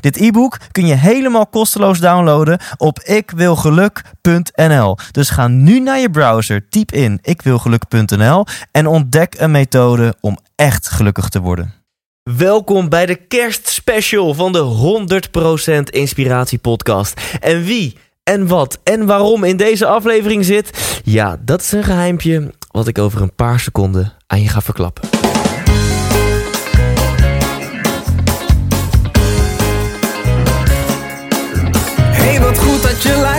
Dit e-book kun je helemaal kosteloos downloaden op ikwilgeluk.nl. Dus ga nu naar je browser, typ in ikwilgeluk.nl en ontdek een methode om echt gelukkig te worden. Welkom bij de kerstspecial van de 100% Inspiratie Podcast. En wie en wat en waarom in deze aflevering zit, ja, dat is een geheimpje wat ik over een paar seconden aan je ga verklappen.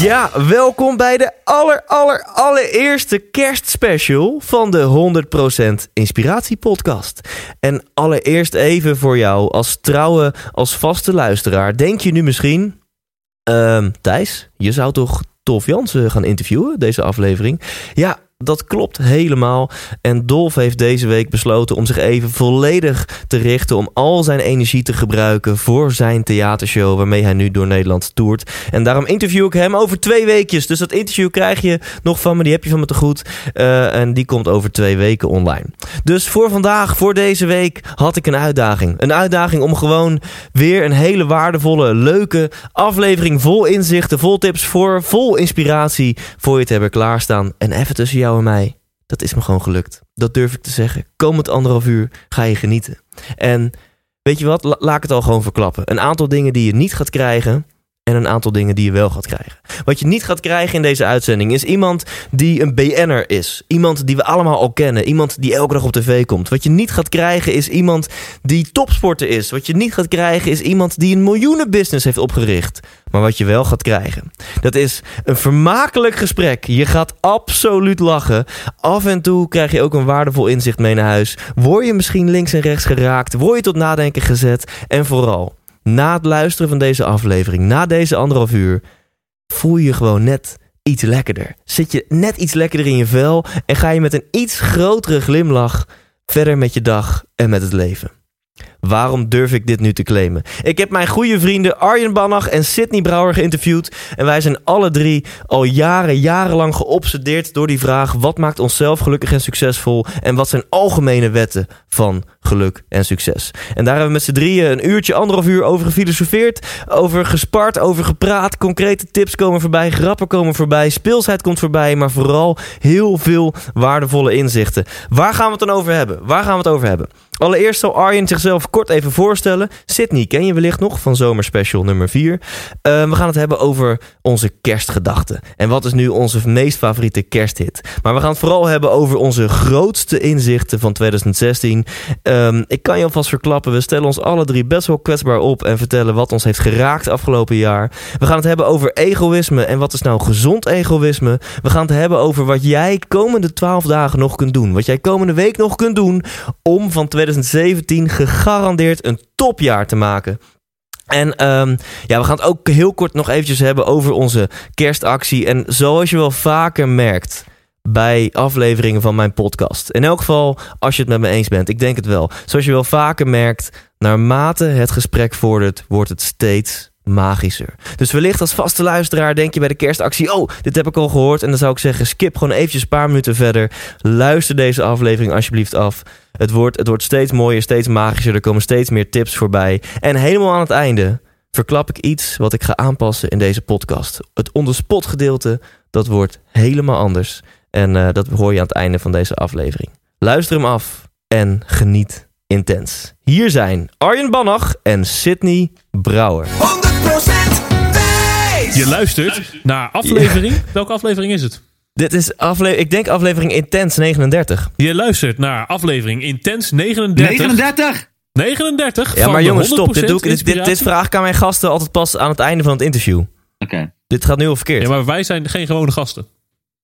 Ja, welkom bij de aller, aller, allereerste kerstspecial van de 100% Inspiratie Podcast. En allereerst even voor jou als trouwe, als vaste luisteraar. Denk je nu misschien, ehm, Thijs, je zou toch Dolf Jansen gaan interviewen, deze aflevering? Ja, dat klopt helemaal. En Dolf heeft deze week besloten om zich even volledig te richten. Om al zijn energie te gebruiken voor zijn theatershow. Waarmee hij nu door Nederland toert. En daarom interview ik hem over twee weekjes. Dus dat interview krijg je nog van me. Die heb je van me te goed. Uh, en die komt over twee weken online. Dus voor vandaag, voor deze week, had ik een uitdaging. Een uitdaging om gewoon weer een hele waardevolle, leuke aflevering. Vol inzichten, vol tips voor, vol inspiratie voor je te hebben klaarstaan. En even tussen jou en mij, dat is me gewoon gelukt. Dat durf ik te zeggen. Komend anderhalf uur ga je genieten. En weet je wat, La laat het al gewoon verklappen. Een aantal dingen die je niet gaat krijgen en een aantal dingen die je wel gaat krijgen. Wat je niet gaat krijgen in deze uitzending is iemand die een BN'er is. Iemand die we allemaal al kennen. Iemand die elke dag op tv komt. Wat je niet gaat krijgen is iemand die topsporter is. Wat je niet gaat krijgen is iemand die een miljoenenbusiness heeft opgericht. Maar wat je wel gaat krijgen, dat is een vermakelijk gesprek. Je gaat absoluut lachen. Af en toe krijg je ook een waardevol inzicht mee naar huis. Word je misschien links en rechts geraakt? Word je tot nadenken gezet? En vooral na het luisteren van deze aflevering, na deze anderhalf uur, voel je gewoon net iets lekkerder. Zit je net iets lekkerder in je vel en ga je met een iets grotere glimlach verder met je dag en met het leven. Waarom durf ik dit nu te claimen? Ik heb mijn goede vrienden Arjen Bannach en Sidney Brouwer geïnterviewd. En wij zijn alle drie al jaren, jarenlang geobsedeerd door die vraag: wat maakt onszelf gelukkig en succesvol? En wat zijn algemene wetten van geluk en succes? En daar hebben we met z'n drieën een uurtje, anderhalf uur over gefilosofeerd, over gespart, over gepraat. Concrete tips komen voorbij, grappen komen voorbij, speelsheid komt voorbij, maar vooral heel veel waardevolle inzichten. Waar gaan we het dan over hebben? Waar gaan we het over hebben? Allereerst zal Arjen zichzelf kort even voorstellen. Sydney ken je wellicht nog van Zomerspecial nummer 4. Uh, we gaan het hebben over onze kerstgedachten. En wat is nu onze meest favoriete kersthit? Maar we gaan het vooral hebben over onze grootste inzichten van 2016. Um, ik kan je alvast verklappen, we stellen ons alle drie best wel kwetsbaar op... en vertellen wat ons heeft geraakt afgelopen jaar. We gaan het hebben over egoïsme en wat is nou gezond egoïsme. We gaan het hebben over wat jij komende 12 dagen nog kunt doen. Wat jij komende week nog kunt doen om van 2017 gegarandeerd een topjaar te maken. En um, ja, we gaan het ook heel kort nog eventjes hebben over onze kerstactie. En zoals je wel vaker merkt bij afleveringen van mijn podcast. In elk geval, als je het met me eens bent. Ik denk het wel. Zoals je wel vaker merkt, naarmate het gesprek vordert, wordt het steeds magischer. Dus wellicht als vaste luisteraar denk je bij de kerstactie... oh, dit heb ik al gehoord. En dan zou ik zeggen, skip gewoon eventjes een paar minuten verder. Luister deze aflevering alsjeblieft af. Het wordt, het wordt steeds mooier, steeds magischer. Er komen steeds meer tips voorbij. En helemaal aan het einde verklap ik iets wat ik ga aanpassen in deze podcast. Het onderspot gedeelte, dat wordt helemaal anders. En uh, dat hoor je aan het einde van deze aflevering. Luister hem af en geniet intens. Hier zijn Arjen Bannach en Sydney Brouwer. 100% Thijs. Je luistert naar aflevering. Welke aflevering is het? Dit is aflevering, ik denk aflevering Intens 39. Je luistert naar aflevering Intens 39. 39! 39 Ja, maar jongens, stop. 100% Dit, doe ik, dit, dit, vraag ik aan mijn gasten altijd pas aan het einde van het interview. Oké. Dit gaat nu al verkeerd. Ja, maar wij zijn geen gewone gasten.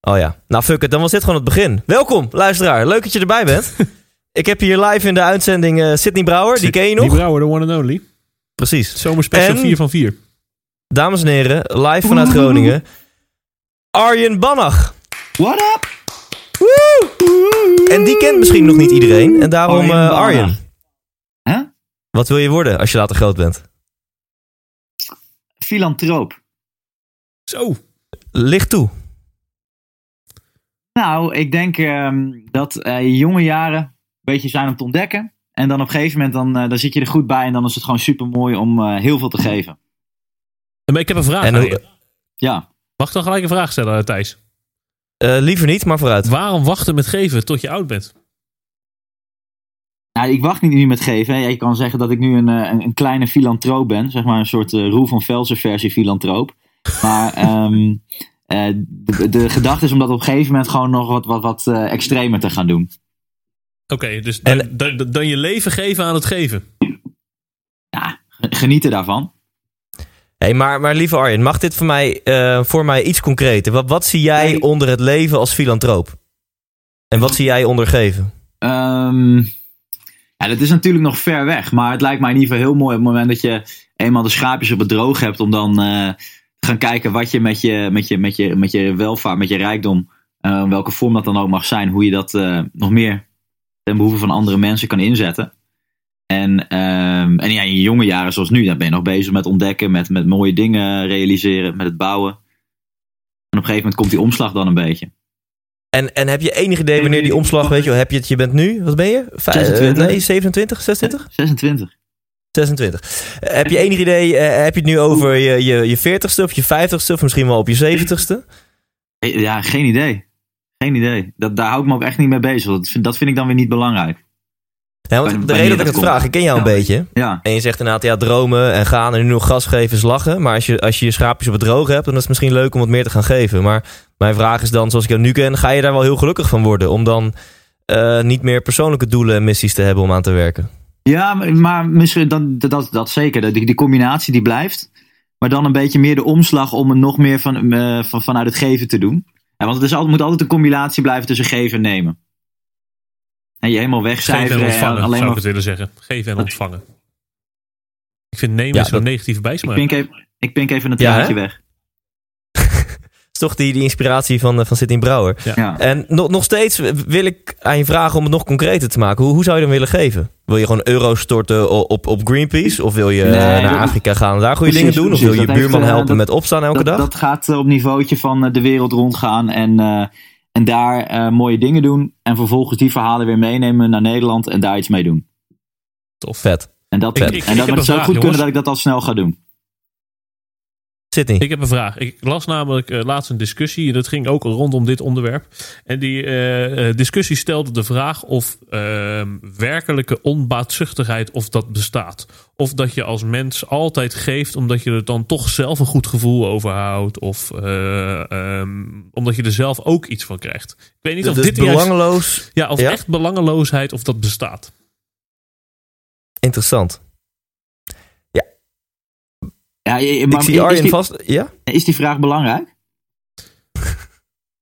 Oh ja. Nou, fuck it. Dan was dit gewoon het begin. Welkom, luisteraar. Leuk dat je erbij bent. ik heb hier live in de uitzending eh Sydney Brouwer. Die ken je nog? Die Brouwer, de one and only. Precies. Zomerspecial En- 4 van 4. Dames en heren, live vanuit Groningen. Arjen Bannach. What up? En die kent misschien nog niet iedereen. En daarom Arjen eh. Arjen. Hè? Wat wil je worden als je later groot bent? Filantroop. Zo. Licht toe. Nou, ik denk ehm, dat eh, je jonge jaren een beetje zijn om te ontdekken. En dan op een gegeven moment dan, eh, dan zit je er goed bij. En dan is het gewoon super mooi om eh, heel veel te geven. Maar ik heb een vraag En aan je. Ja. Mag ik dan gelijk een vraag stellen, eh, Thijs? Eh, liever niet, maar vooruit. Waarom wachten met geven tot je oud bent? Nou, ik wacht niet nu met geven. hè. Je kan zeggen dat ik nu een, eh, een, een kleine filantroop ben. Zeg maar een soort eh, Roel van Velsen versie filantroop. Maar ehm, eh, de, de gedachte is om dat op een gegeven moment gewoon nog wat, wat, wat eh, extremer te gaan doen. Oké, dus En- dan, dan, dan je leven geven aan het geven. Ja, ge- genieten daarvan. Hey, maar, maar lieve Arjen, mag dit voor mij, eh, voor mij iets concreter? Wat, wat zie jij onder het leven als filantroop? En wat zie jij onder geven? Ehm, ja, dat is natuurlijk nog ver weg. Maar het lijkt mij in ieder geval heel mooi op het moment dat je eenmaal de schaapjes op het droog hebt. Om dan eh, te gaan kijken wat je met je, met je, met je, met je welvaart, met je rijkdom. eh, welke vorm dat dan ook mag zijn. Hoe je dat nog meer ten behoeve van andere mensen kan inzetten. En, ehm, en ja, in je jonge jaren zoals nu, dan ben je nog bezig met ontdekken. Met, met mooie dingen realiseren. Met het bouwen. En op een gegeven moment komt die omslag dan een beetje. En, en heb je enig idee wanneer die omslag, weet je wel, heb je het, je bent nu, wat ben je? Vij- eh, 26. nee, 27, 26? 26. 26. Eh, heb je enig idee, eh, heb je het nu over je, je, je 40ste of je 50ste of misschien wel op je 70ste? Eh, Ja, geen idee. Geen idee. Dat, daar hou ik me ook echt niet mee bezig. Dat vind, dat vind ik dan weer niet belangrijk. Ja, want Wanneer de reden dat ik dat het komt. vraag, ik ken jou een Ja. beetje. Ja, En je zegt inderdaad, ja, dromen en gaan en nu nog gas geven is lachen. Maar als je, als je je schaapjes op het droog hebt, dan is het misschien leuk om wat meer te gaan geven. Maar mijn vraag is dan, zoals ik jou nu ken, ga je daar wel heel gelukkig van worden? Om dan eh, niet meer persoonlijke doelen en missies te hebben om aan te werken? ja maar, misschien dan, dat, dat zeker. Die, die combinatie die blijft. Maar dan een beetje meer de omslag om er nog meer van, eh, van, vanuit het geven te doen. Ja, want het is altijd, moet altijd een combinatie blijven tussen geven en nemen. En je helemaal wegcijferen. en en ontvangen, alleen zou ik maar, het willen zeggen. Geven en ontvangen. Ik vind nemen Ja, is zo'n negatieve ik, bijsmaak. pink even, ik pink even een Ja, traantje hè? weg. Dat is toch die, die inspiratie van, eh, van Sidney Brouwer. Ja. En nog, nog steeds wil ik aan je vragen om het nog concreter te maken. Hoe, hoe zou je dan willen geven? Wil je gewoon euro's storten op, op Greenpeace? Of wil je Nee, eh, naar Afrika gaan en daar goede Precies, dingen doen? Of wil je je buurman eh, helpen dat- met opstaan elke dat, dag? dat gaat op niveautje van de wereld rondgaan en, eh, en daar eh, mooie dingen doen. En vervolgens die verhalen weer meenemen naar Nederland en daar iets mee doen. Tof. Vet. En dat, Ik- en ik- dat ik heb moet een zo vraag, goed kunnen dat ik dat al snel ga doen. Sydney. Ik heb een vraag. Ik las namelijk eh, laatst een discussie. en Dat ging ook rondom dit onderwerp. En die eh, eh, discussie stelde de vraag of ehm, werkelijke onbaatzuchtigheid of dat bestaat. Of dat je als mens altijd geeft omdat je er dan toch zelf een goed gevoel overhoudt. Of eh, ehm, omdat je er zelf ook iets van krijgt. Ik weet niet of dit juist- belangeloos. ja, of Ja? echt belangeloosheid of dat bestaat. Interessant. Ja, je- Ik maar zie is, Arjen die, vast. Ja? is die vraag belangrijk?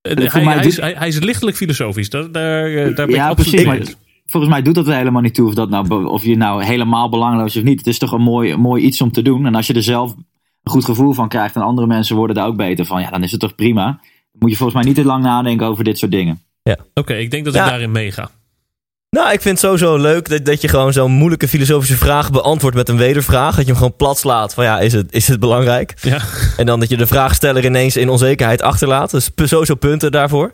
Eh, voor hij, mij hij, doet- is, hij, hij is lichtelijk filosofisch. Daar, daar, eh, daar ben Ja, ik absoluut precies, maar-. Volgens mij doet dat er helemaal niet toe of, dat nou, of je nou helemaal belangeloos is of niet. Het is toch een mooi, mooi iets om te doen. En als je er zelf een goed gevoel van krijgt en andere mensen worden daar ook beter van. Ja, dan is het toch prima. Dan moet je volgens mij niet te lang nadenken over dit soort dingen. Oké, ik denk dat Ja. ik daarin meega. Nou, ik vind het sowieso leuk dat, dat je gewoon zo'n moeilijke filosofische vraag beantwoordt met een wedervraag. Dat je hem gewoon plat slaat van ja, is het, is het belangrijk? Ja. En dan dat je de vraagsteller ineens in onzekerheid achterlaat. Dus sowieso punten daarvoor.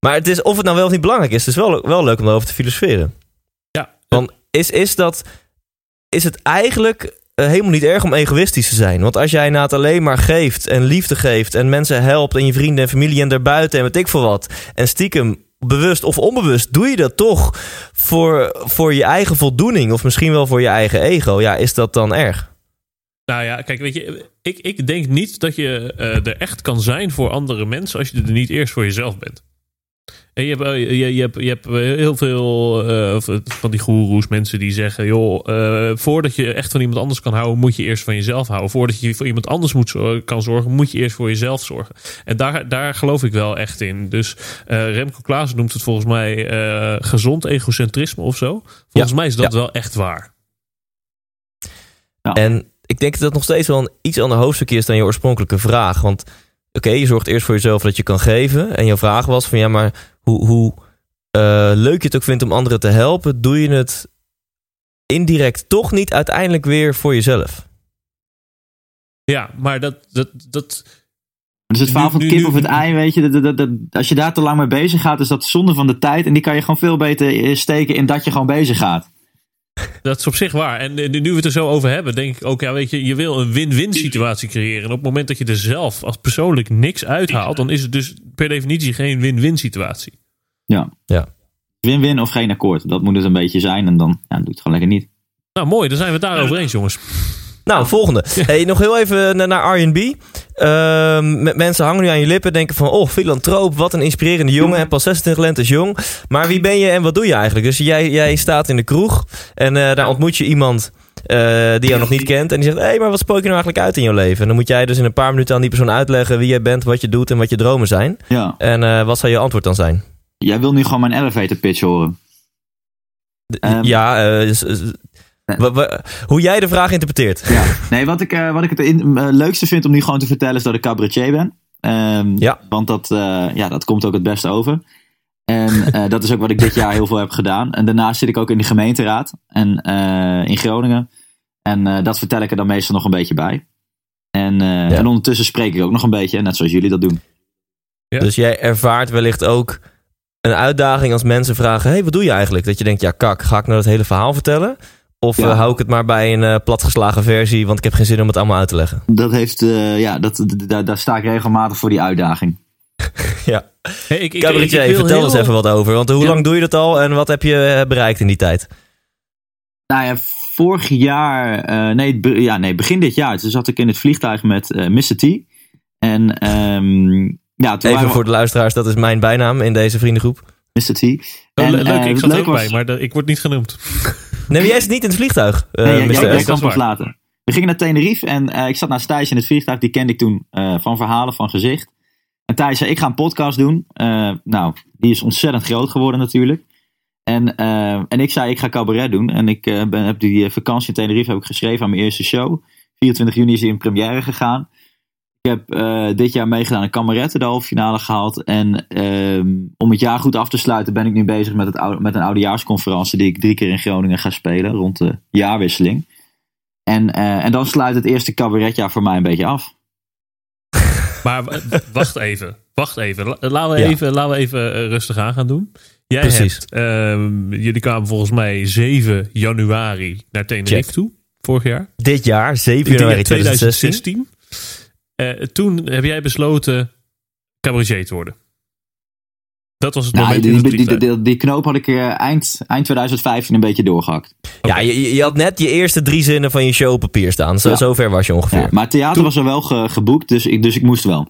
Maar het is, of het nou wel of niet belangrijk is, het is wel, wel leuk om erover te filosoferen. Ja. Want is, is, dat, is het eigenlijk eh, helemaal niet erg om egoïstisch te zijn? Want als jij na het alleen maar geeft en liefde geeft en mensen helpt en je vrienden en familie en daarbuiten en weet ik veel wat. En stiekem, bewust of onbewust, doe je dat toch voor, voor je eigen voldoening of misschien wel voor je eigen ego. Ja, is dat dan erg? Nou ja, kijk, weet je, ik, ik denk niet dat je eh, er echt kan zijn voor andere mensen als je er niet eerst voor jezelf bent. En je hebt, eh, je, je hebt, je hebt heel veel eh, van die goeroes, mensen die zeggen: joh, eh, voordat je echt van iemand anders kan houden, moet je eerst van jezelf houden. Voordat je voor iemand anders moet, kan zorgen, moet je eerst voor jezelf zorgen. En daar, daar geloof ik wel echt in. Dus eh, Remco Klaassen noemt het volgens mij eh, gezond egocentrisme of zo. Volgens Ja, mij is dat ja. wel echt waar. En ik denk dat dat nog steeds wel een iets ander hoofdstukje is dan je oorspronkelijke vraag. Want oké, je zorgt eerst voor jezelf dat je kan geven. En jouw vraag was van ja, maar hoe, hoe eh, leuk je het ook vindt om anderen te helpen, doe je het indirect toch niet uiteindelijk weer voor jezelf. Ja, maar dat, dat, dat, Dus het verhaal van het kip of het ei, weet je. Dat, dat, dat, dat- als je daar te lang mee bezig gaat, is dat zonde van de tijd. En die kan je gewoon veel beter eh, steken in dat je gewoon bezig gaat. Dat is op zich waar. En nu we het er zo over hebben, denk ik ook, ja, weet je, je wil een win-win situatie creëren. En op het moment dat je er zelf als persoonlijk niks uithaalt, dan is het dus per definitie geen win-win situatie. Ja. Ja. Win-win of geen akkoord. Dat moet het een beetje zijn. En dan ja, doe je het gewoon lekker niet. Nou, mooi, dan zijn we het daarover eens, jongens. Nou, volgende. Hey, nog heel even na- naar R&B. Ehm, met mensen hangen nu aan je lippen, denken van... oh, filantroop, wat een inspirerende jongen. En pas 26 lentes jong. Maar wie ben je en wat doe je eigenlijk? Dus jij, jij staat in de kroeg en eh, daar ontmoet je iemand... eh, die jou nog niet kent. En die zegt, hé, hey, maar wat spook je nou eigenlijk uit in je leven? En dan moet jij dus in een paar minuten aan die persoon uitleggen... wie jij bent, wat je doet en wat je dromen zijn. Ja. En eh, wat zou je antwoord dan zijn? Jij wil nu gewoon mijn elevator pitch horen. Ehm. ja, hoe jij de vraag interpreteert. Ja. Nee, wat ik, eh, wat ik het in- eh, leukste vind om nu gewoon te vertellen is dat ik cabaretier ben. Ehm, Ja. Want dat, eh, ja, dat komt ook het beste over. En eh, dat is ook wat ik dit jaar heel veel heb gedaan. En daarnaast zit ik ook in de gemeenteraad en, eh, in Groningen. En eh, dat vertel ik er dan meestal nog een beetje bij. En, eh, en ondertussen spreek ik ook nog een beetje, net zoals jullie dat doen. Ja. Dus jij ervaart wellicht ook een uitdaging als mensen vragen: hey, wat doe je eigenlijk? Dat je denkt: ja, kak, ga ik nou het hele verhaal vertellen? Of Ja. eh, hou ik het maar bij een eh, platgeslagen versie, want ik heb geen zin om het allemaal uit te leggen? Dat heeft, eh, ja, dat, daar, daar sta ik regelmatig voor die uitdaging. Ja. Hey, ik, ik, Cabaretier, ik wil vertel heel- eens even wat over. Want hoe Ja. lang doe je dat al en wat heb je bereikt in die tijd? Nou ja, vorig jaar, eh, nee, be- ja, nee, begin dit jaar, toen zat ik in het vliegtuig met eh Mr. T. En ehm, ja, toen Even we- voor de luisteraars, dat is mijn bijnaam in deze vriendengroep. Mr. T. Oh, En, le- leuk, ik zat er ook was- bij, maar de- ik word niet genoemd. Nee, jij zit niet in het vliegtuig, eh Nee, jij- kan pas later. We gingen naar Tenerife en eh, ik zat naast Thijs in het vliegtuig. Die kende ik toen eh, van verhalen, van gezicht. En Thijs zei, ik ga een podcast doen. Nou, die is ontzettend groot geworden natuurlijk. En, en ik zei, ik ga cabaret doen. En ik ben, heb die vakantie in Tenerife heb ik geschreven aan mijn eerste show. 24 juni is die in première gegaan. Ik heb eh, dit jaar meegedaan aan Kameretten, de halve finale gehaald. En ehm, om het jaar goed af te sluiten ben ik nu bezig met, het, oude- met een oudejaarsconferentie die ik drie keer in Groningen ga spelen rond de jaarwisseling. En, eh, en dan sluit het eerste cabaretjaar voor mij een beetje af. Maar wacht even. Wacht even. La- Laten we Ja. even, laten we even eh, rustig aan gaan doen. Jij Precies. hebt, ehm, jullie kwamen volgens mij 7 januari naar Tenerife Check. toe. Vorig jaar. Dit jaar, 7 Ik denk januari 2016. 2016. Eh, toen heb jij besloten cabaretier te worden. Dat was het Nou, moment die, in het die, die, vliegtuig. die, die knoop had ik eh, eind, eind 2015 een beetje doorgehakt. Ja, je, je had net je eerste drie zinnen van je show op papier staan. Zo, Ja. Zover was je ongeveer. Ja, maar theater Toen- was er wel ge- geboekt, dus ik, dus ik moest wel.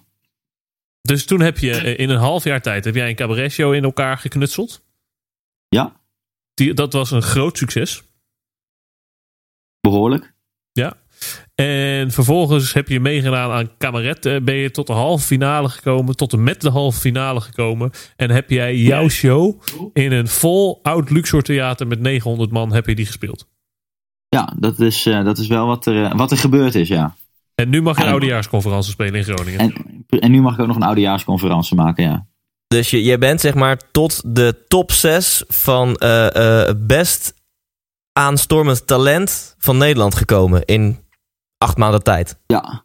Dus toen heb je eh, in een half jaar tijd heb jij een cabaretshow in elkaar geknutseld. Ja, Die, dat was een groot succes. behoorlijk. Ja. En vervolgens heb je meegedaan aan Kameret. eh, Ben je tot de halve finale gekomen. Tot en met de halve finale gekomen. En heb jij jouw show in een vol oud Luxor theater met 900 man heb je die gespeeld. Ja, dat is, eh, dat is wel wat er, eh, wat er gebeurd is, ja. En nu mag je een Ja. oudejaarsconferentie spelen in Groningen. En, en nu mag ik ook nog een oudejaarsconferentie maken, ja. Dus je, je bent zeg maar tot de top 6 van eh, eh, best aanstormend talent van Nederland gekomen in acht maanden tijd. Ja.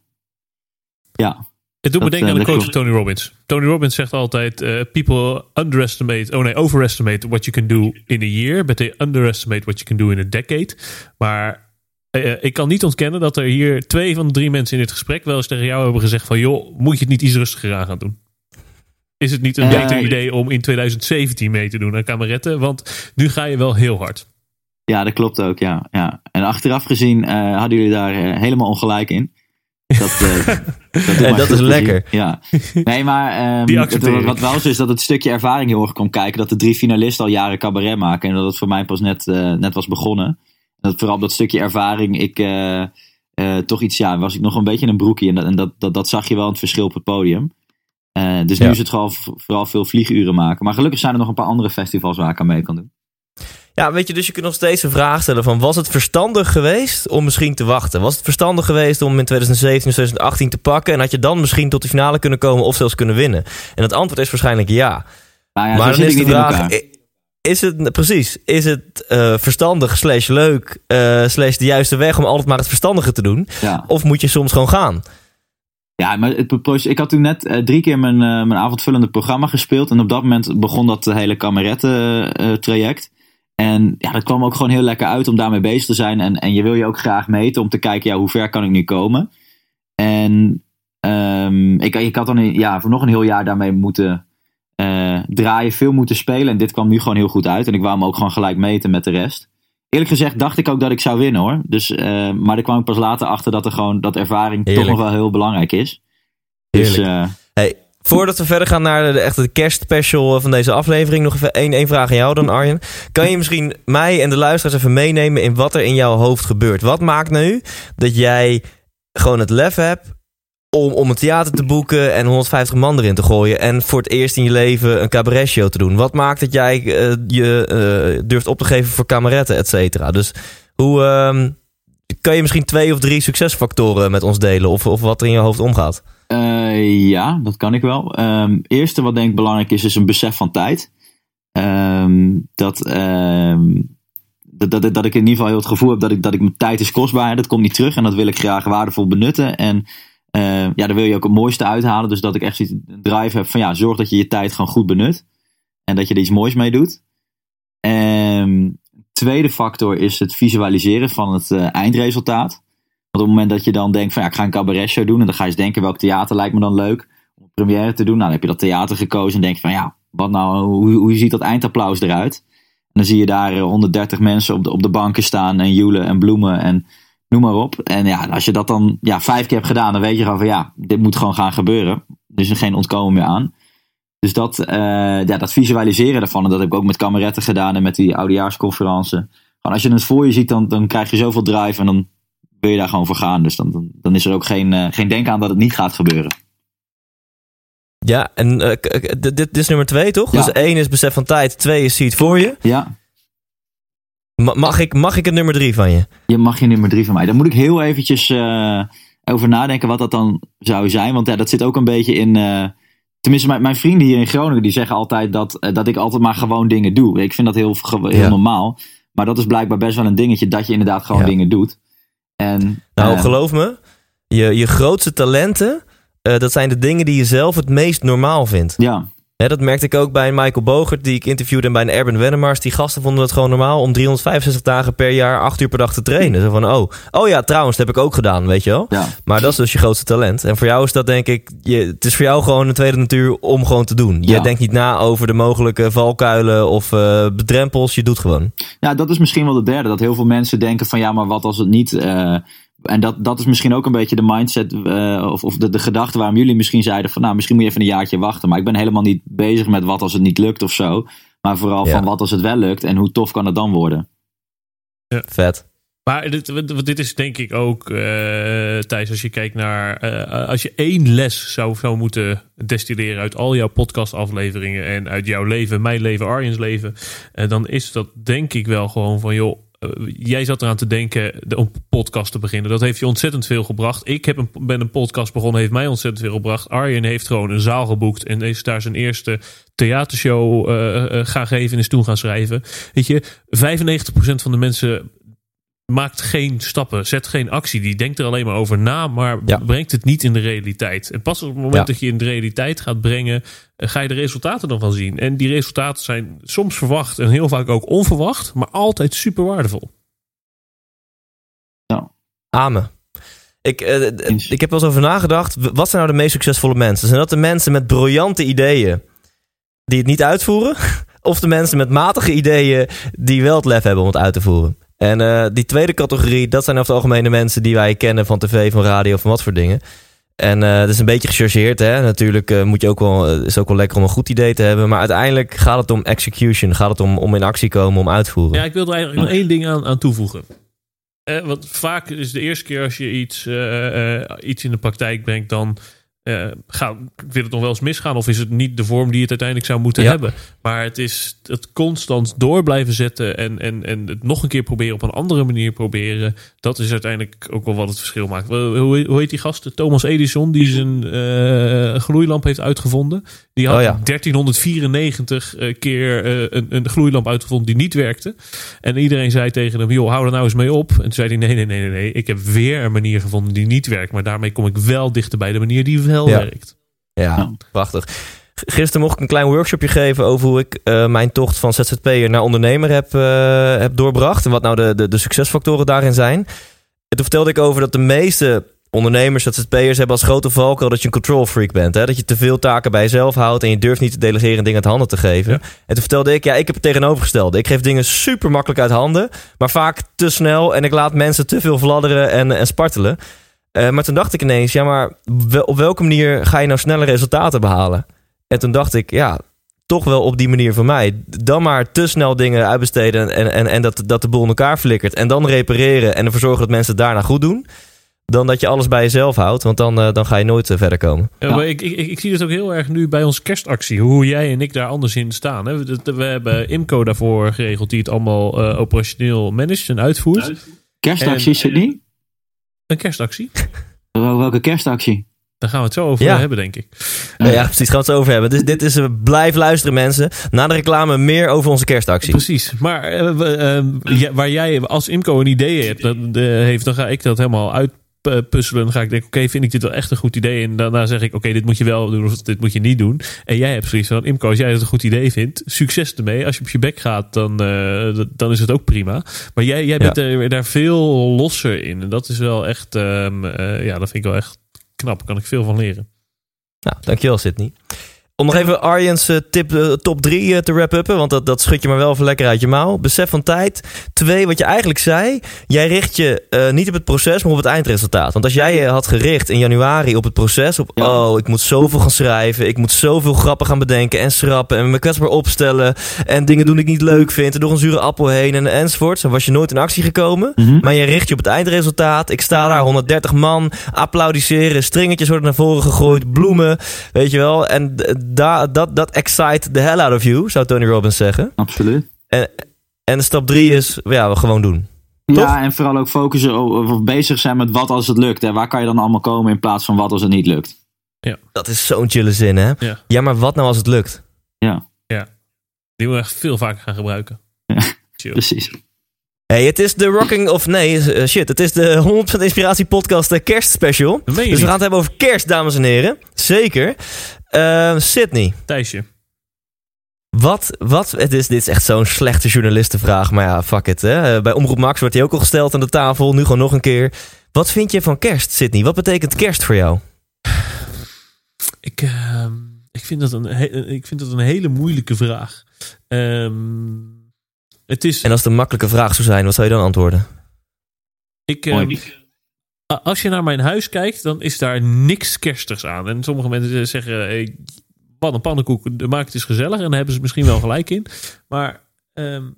Ja. Het doet me denken aan eh, de quote van Tony Robbins. Tony Robbins zegt altijd: eh, People underestimate, oh nee, overestimate what you can do in a year, but they underestimate what you can do in a decade. Maar eh, ik kan niet ontkennen dat er hier twee van de drie mensen in dit gesprek wel eens tegen jou hebben gezegd: van joh, moet je het niet iets rustiger aan gaan doen? Is het niet een beter idee om in 2017 mee te doen aan kameretten? Want nu ga je wel heel hard. Ja, dat klopt ook, ja. ja. En achteraf gezien eh, hadden jullie daar eh, helemaal ongelijk in. Dat, eh, dat, mij dat is lekker. Ja. Nee, maar ehm, het, wat, wel zo is dat het stukje ervaring heel erg komt kijken. Dat de drie finalisten al jaren cabaret maken. En dat het voor mij pas net, net was begonnen. En dat vooral dat stukje ervaring ik toch iets, ja, was ik nog een beetje in een broekje. En, dat, en dat, dat, dat zag je wel in het verschil op het podium. Dus nu is het vooral, vooral veel vlieguren maken. Maar gelukkig zijn er nog een paar andere festivals waar ik aan mee kan doen. Ja, weet je, dus je kunt nog steeds een vraag stellen van... was het verstandig geweest om misschien te wachten? Was het verstandig geweest om in 2017 of 2018 te pakken... en had je dan misschien tot de finale kunnen komen of zelfs kunnen winnen? En het antwoord is waarschijnlijk ja. Nou ja, maar dan is de vraag... Is het, precies, is het eh, verstandig slash leuk eh, slash de juiste weg... om altijd maar het verstandige te doen? Ja. Of moet je soms gewoon gaan? Ja, maar het, ik had toen net eh, drie keer mijn, mijn avondvullende programma gespeeld. En op dat moment begon dat hele kameretten-traject. En ja, dat kwam ook gewoon heel lekker uit om daarmee bezig te zijn. En, en je wil je ook graag meten om te kijken, ja, hoe ver kan ik nu komen? En ehm, ik, ik had dan ja, voor nog een heel jaar daarmee moeten eh, draaien, veel moeten spelen. En dit kwam nu gewoon heel goed uit. En ik wou me ook gewoon gelijk meten met de rest. Eerlijk gezegd dacht ik ook dat ik zou winnen hoor. Dus, eh, maar daar kwam ik pas later achter dat er gewoon dat ervaring Heerlijk. toch nog wel heel belangrijk is. Dus eh, Hey, voordat we verder gaan naar de, echte kerstspecial van deze aflevering... nog even één, één vraag aan jou dan, Arjen. Kan je misschien mij en de luisteraars even meenemen... in wat er in jouw hoofd gebeurt? Wat maakt nu dat jij gewoon het lef hebt... om, om een theater te boeken en 150 man erin te gooien... en voor het eerst in je leven een cabaretshow te doen? Wat maakt dat jij eh, je eh, durft op te geven voor kameretten, et cetera? Dus hoe... ehm, kan je misschien twee of drie succesfactoren met ons delen... of, of wat er in je hoofd omgaat? Eh, ja, dat kan ik wel. Ehm eerste wat denk ik belangrijk is, is een besef van tijd. Ehm, dat, ehm, dat, dat, dat ik in ieder geval heel het gevoel heb dat ik, dat ik mijn tijd is kostbaar. Dat komt niet terug en dat wil ik graag waardevol benutten. En eh, ja, daar wil je ook het mooiste uithalen. Dus dat ik echt een drive heb van ja, zorg dat je je tijd gewoon goed benut. En dat je er iets moois mee doet. Ehm tweede factor is het visualiseren van het eh, eindresultaat. Want op het moment dat je dan denkt van ja, ik ga een cabaretshow doen. En dan ga je eens denken welk theater lijkt me dan leuk om een première te doen. Nou, dan heb je dat theater gekozen en denk je van ja, wat nou, hoe, hoe ziet dat eindapplaus eruit? En dan zie je daar eh, 130 mensen op de, op de banken staan en joelen en bloemen en noem maar op. En ja, als je dat dan ja, vijf keer hebt gedaan, dan weet je gewoon van ja, dit moet gewoon gaan gebeuren. Er is er geen ontkomen meer aan. Dus dat, eh, ja, dat visualiseren daarvan, en dat heb ik ook met kameretten gedaan en met die oudejaarsconferentie. Gewoon als je het voor je ziet, dan, dan krijg je zoveel drive en dan wil je daar gewoon voor gaan. Dus dan, dan, dan is er ook geen, eh, geen denken aan dat het niet gaat gebeuren. Ja, en eh, dit, dit is nummer twee, toch? Ja. Dus één is besef van tijd, twee is zie het voor je. Ja, Ma- mag, ik, mag ik het nummer drie van je? je mag je nummer drie van mij. Daar moet ik heel eventjes over nadenken wat dat dan zou zijn. Want ja, dat zit ook een beetje in... tenminste, mijn, mijn vrienden hier in Groningen, die zeggen altijd dat, eh, dat ik altijd maar gewoon dingen doe. Ik vind dat heel, heel Ja. normaal. Maar dat is blijkbaar best wel een dingetje, dat je inderdaad gewoon Ja. dingen doet. En, Nou, eh, geloof me, je, je grootste talenten, eh, dat zijn de dingen die je zelf het meest normaal vindt. Ja, Dat merkte ik ook bij Michael Bogert, die ik interviewde, en bij een Erben Wennemars. Die gasten vonden het gewoon normaal om 365 dagen per jaar, 8 uur per dag te trainen. Zo van, oh, oh ja, trouwens, dat heb ik ook gedaan, weet je wel. ja. Maar dat is dus je grootste talent. En voor jou is dat denk ik, je, het is voor jou gewoon een tweede natuur om gewoon te doen. Je Ja. denkt niet na over de mogelijke valkuilen of eh bedrempels, je doet gewoon. Ja, dat is misschien wel de derde. Dat heel veel mensen denken van ja, maar wat als het niet. eh, en dat, dat is misschien ook een beetje de mindset eh, of, of de, de gedachte waarom jullie misschien zeiden van nou, misschien moet je even een jaartje wachten. Maar ik ben helemaal niet bezig met wat als het niet lukt of zo. Maar vooral Ja. van wat als het wel lukt en hoe tof kan het dan worden. Vet. Maar dit, wat- dit is denk ik ook, eh Thijs, als je kijkt naar... eh, als je één les zou, zou moeten destilleren uit al jouw podcastafleveringen... en uit jouw leven, mijn leven, Arjen's leven... eh, dan is dat denk ik wel gewoon van... joh, jij zat eraan te denken de- om podcast te beginnen. Dat heeft je ontzettend veel gebracht. Ik heb een, ben een podcast begonnen, heeft mij ontzettend veel gebracht. Arjen heeft gewoon een zaal geboekt... en is daar zijn eerste theatershow eh, eh, gaan geven en is toen gaan schrijven. Weet je, 95% van de mensen maakt geen stappen, zet geen actie. Die denkt er alleen maar over na, maar Ja. brengt het niet in de realiteit. En pas op het moment Ja. dat je in de realiteit gaat brengen, eh, ga je de resultaten dan van zien. En die resultaten zijn soms verwacht en heel vaak ook onverwacht, maar altijd super waardevol. Amen. Ik, eh, ik heb wel eens over nagedacht. Wat zijn nou de meest succesvolle mensen? Zijn dat de mensen met briljante ideeën die het niet uitvoeren? of de mensen met matige ideeën die wel het lef hebben om het uit te voeren. En uh, die tweede categorie, dat zijn over het algemeen de mensen die wij kennen van tv, van radio, van wat voor dingen. En uh, dat is een beetje gechargeerd, hè. Natuurlijk uh, moet je ook wel, is ook wel lekker om een goed idee te hebben. Maar uiteindelijk gaat het om execution. Gaat het om, om in actie komen, om uitvoeren. Ja, ik wil er eigenlijk nog één ding aan, aan toevoegen. Uh, want vaak is de eerste keer als je iets, iets in de praktijk brengt, dan uh, gaat, wil het nog wel eens misgaan of is het niet de vorm die het uiteindelijk zou moeten ja. hebben. Maar het is het constant door blijven zetten en, en, en het nog een keer proberen op een andere manier proberen. Dat is uiteindelijk ook wel wat het verschil maakt. Hoe, hoe heet die gast? Thomas Edison, die zijn uh, gloeilamp heeft uitgevonden. Die had oh ja. 1394 keer uh, een, een gloeilamp uitgevonden die niet werkte. En iedereen zei tegen hem, joh, hou er nou eens mee op. En toen zei hij, nee, nee, nee, nee, nee. Ik heb weer een manier gevonden die niet werkt. Maar daarmee kom ik wel dichter bij de manier die wel ja. werkt. Ja, prachtig. Gisteren mocht ik een klein workshopje geven over hoe ik uh, mijn tocht van ZZP'er naar ondernemer heb, uh, heb doorbracht. En wat nou de, de, de succesfactoren daarin zijn. En toen vertelde ik over dat de meeste ondernemers, ZZP'ers hebben als grote valkuil dat je een control freak bent. Hè? Dat je te veel taken bij jezelf houdt en je durft niet te delegeren en dingen uit handen te geven. Ja. En toen vertelde ik, ja, ik heb het tegenovergestelde. Ik geef dingen super makkelijk uit handen, maar vaak te snel. En ik laat mensen te veel vladderen en, en spartelen. Uh, maar toen dacht ik ineens, ja, maar op welke manier ga je nou snelle resultaten behalen? En toen dacht ik, ja, toch wel op die manier voor mij. Dan maar te snel dingen uitbesteden en, en, en dat, dat de boel in elkaar flikkert. En dan repareren en ervoor zorgen dat mensen het daarna goed doen. Dan dat je alles bij jezelf houdt, want dan, uh, dan ga je nooit uh, verder komen. Ja, maar ik, ik, ik zie het ook heel erg nu bij onze kerstactie. Hoe jij en ik daar anders in staan. Hè? We, we hebben IMCO daarvoor geregeld die het allemaal uh, operationeel managt en uitvoert. Kerstactie, Sydney? Een kerstactie. Welke kerstactie? Daar gaan we het zo over ja. hebben, denk ik. Ja, ja, precies. Gaan we het zo over hebben. Dus dit is, uh, blijf luisteren mensen. Na de reclame meer over onze kerstactie. Precies. Maar uh, uh, waar jij als IMCO een idee hebt, dat, heeft, dan ga ik dat helemaal uitpuzzelen. Dan ga ik denken, oké, okay, vind ik dit wel echt een goed idee? En daarna zeg ik, oké, okay, dit moet je wel doen of dit moet je niet doen. En jij hebt zoiets van, IMCO, als jij het een goed idee vindt, succes ermee. Als je op je bek gaat, dan, dan is het ook prima. Maar jij, jij bent ja. daar veel losser in. En dat is wel echt, um, ja, dat vind ik wel echt knap. Kan ik veel van leren. Nou, dankjewel Sydney. Om nog even Arjen's uh, tip, uh, top 3 uh, te wrap-uppen, want dat, dat schud je maar wel even lekker uit je mouw. Besef van tijd. Twee, wat je eigenlijk zei, jij richt je uh, niet op het proces, maar op het eindresultaat. Want als jij je had gericht in januari op het proces, op ja. oh, ik moet zoveel gaan schrijven, ik moet zoveel grappen gaan bedenken en schrappen en me kwetsbaar opstellen en dingen doen die ik niet leuk vind en door een zure appel heen en enzovoort, dan was je nooit in actie gekomen. Mhm. Mm -hmm. Maar je richt je op het eindresultaat. Ik sta daar, 130 man, applaudisseren, stringetjes worden naar voren gegooid, bloemen, weet je wel. En dat, dat, dat excite the hell out of you, zou Tony Robbins zeggen. Absoluut. En, en stap drie is, ja, we gewoon doen. Ja, Toch? en vooral ook focussen of bezig zijn met wat als het lukt. En waar kan je dan allemaal komen in plaats van wat als het niet lukt. Ja. Dat is zo'n chille zin, hè? Ja. ja, maar wat nou als het lukt? Ja. Ja. Die moet echt veel vaker gaan gebruiken. Ja, precies. Hey, het is de Rocking of nee, uh, shit. Het is de 100% Inspiratie Podcast Kerstspecial. Dat meen je Dus we gaan het hebben over kerst, dames en heren. Zeker. Uh, Sydney, Thijsje. wat, wat, het is, dit is echt zo'n slechte journalistenvraag, maar ja, fuck it. Hè? Uh, Bij Omroep Max wordt hij ook al gesteld aan de tafel, nu gewoon nog een keer. Wat vind je van kerst, Sydney? Wat betekent kerst voor jou? Ik, ehm, ik, vind dat een ik vind dat een hele moeilijke vraag. Ehm, het is... En als het een makkelijke vraag zou zijn, wat zou je dan antwoorden? Ik, ehm, als je naar mijn huis kijkt, dan is daar niks kerstigs aan. En sommige mensen zeggen, hey, wat een pannenkoek, de maak het is gezellig. En daar hebben ze misschien wel gelijk in. Maar ehm,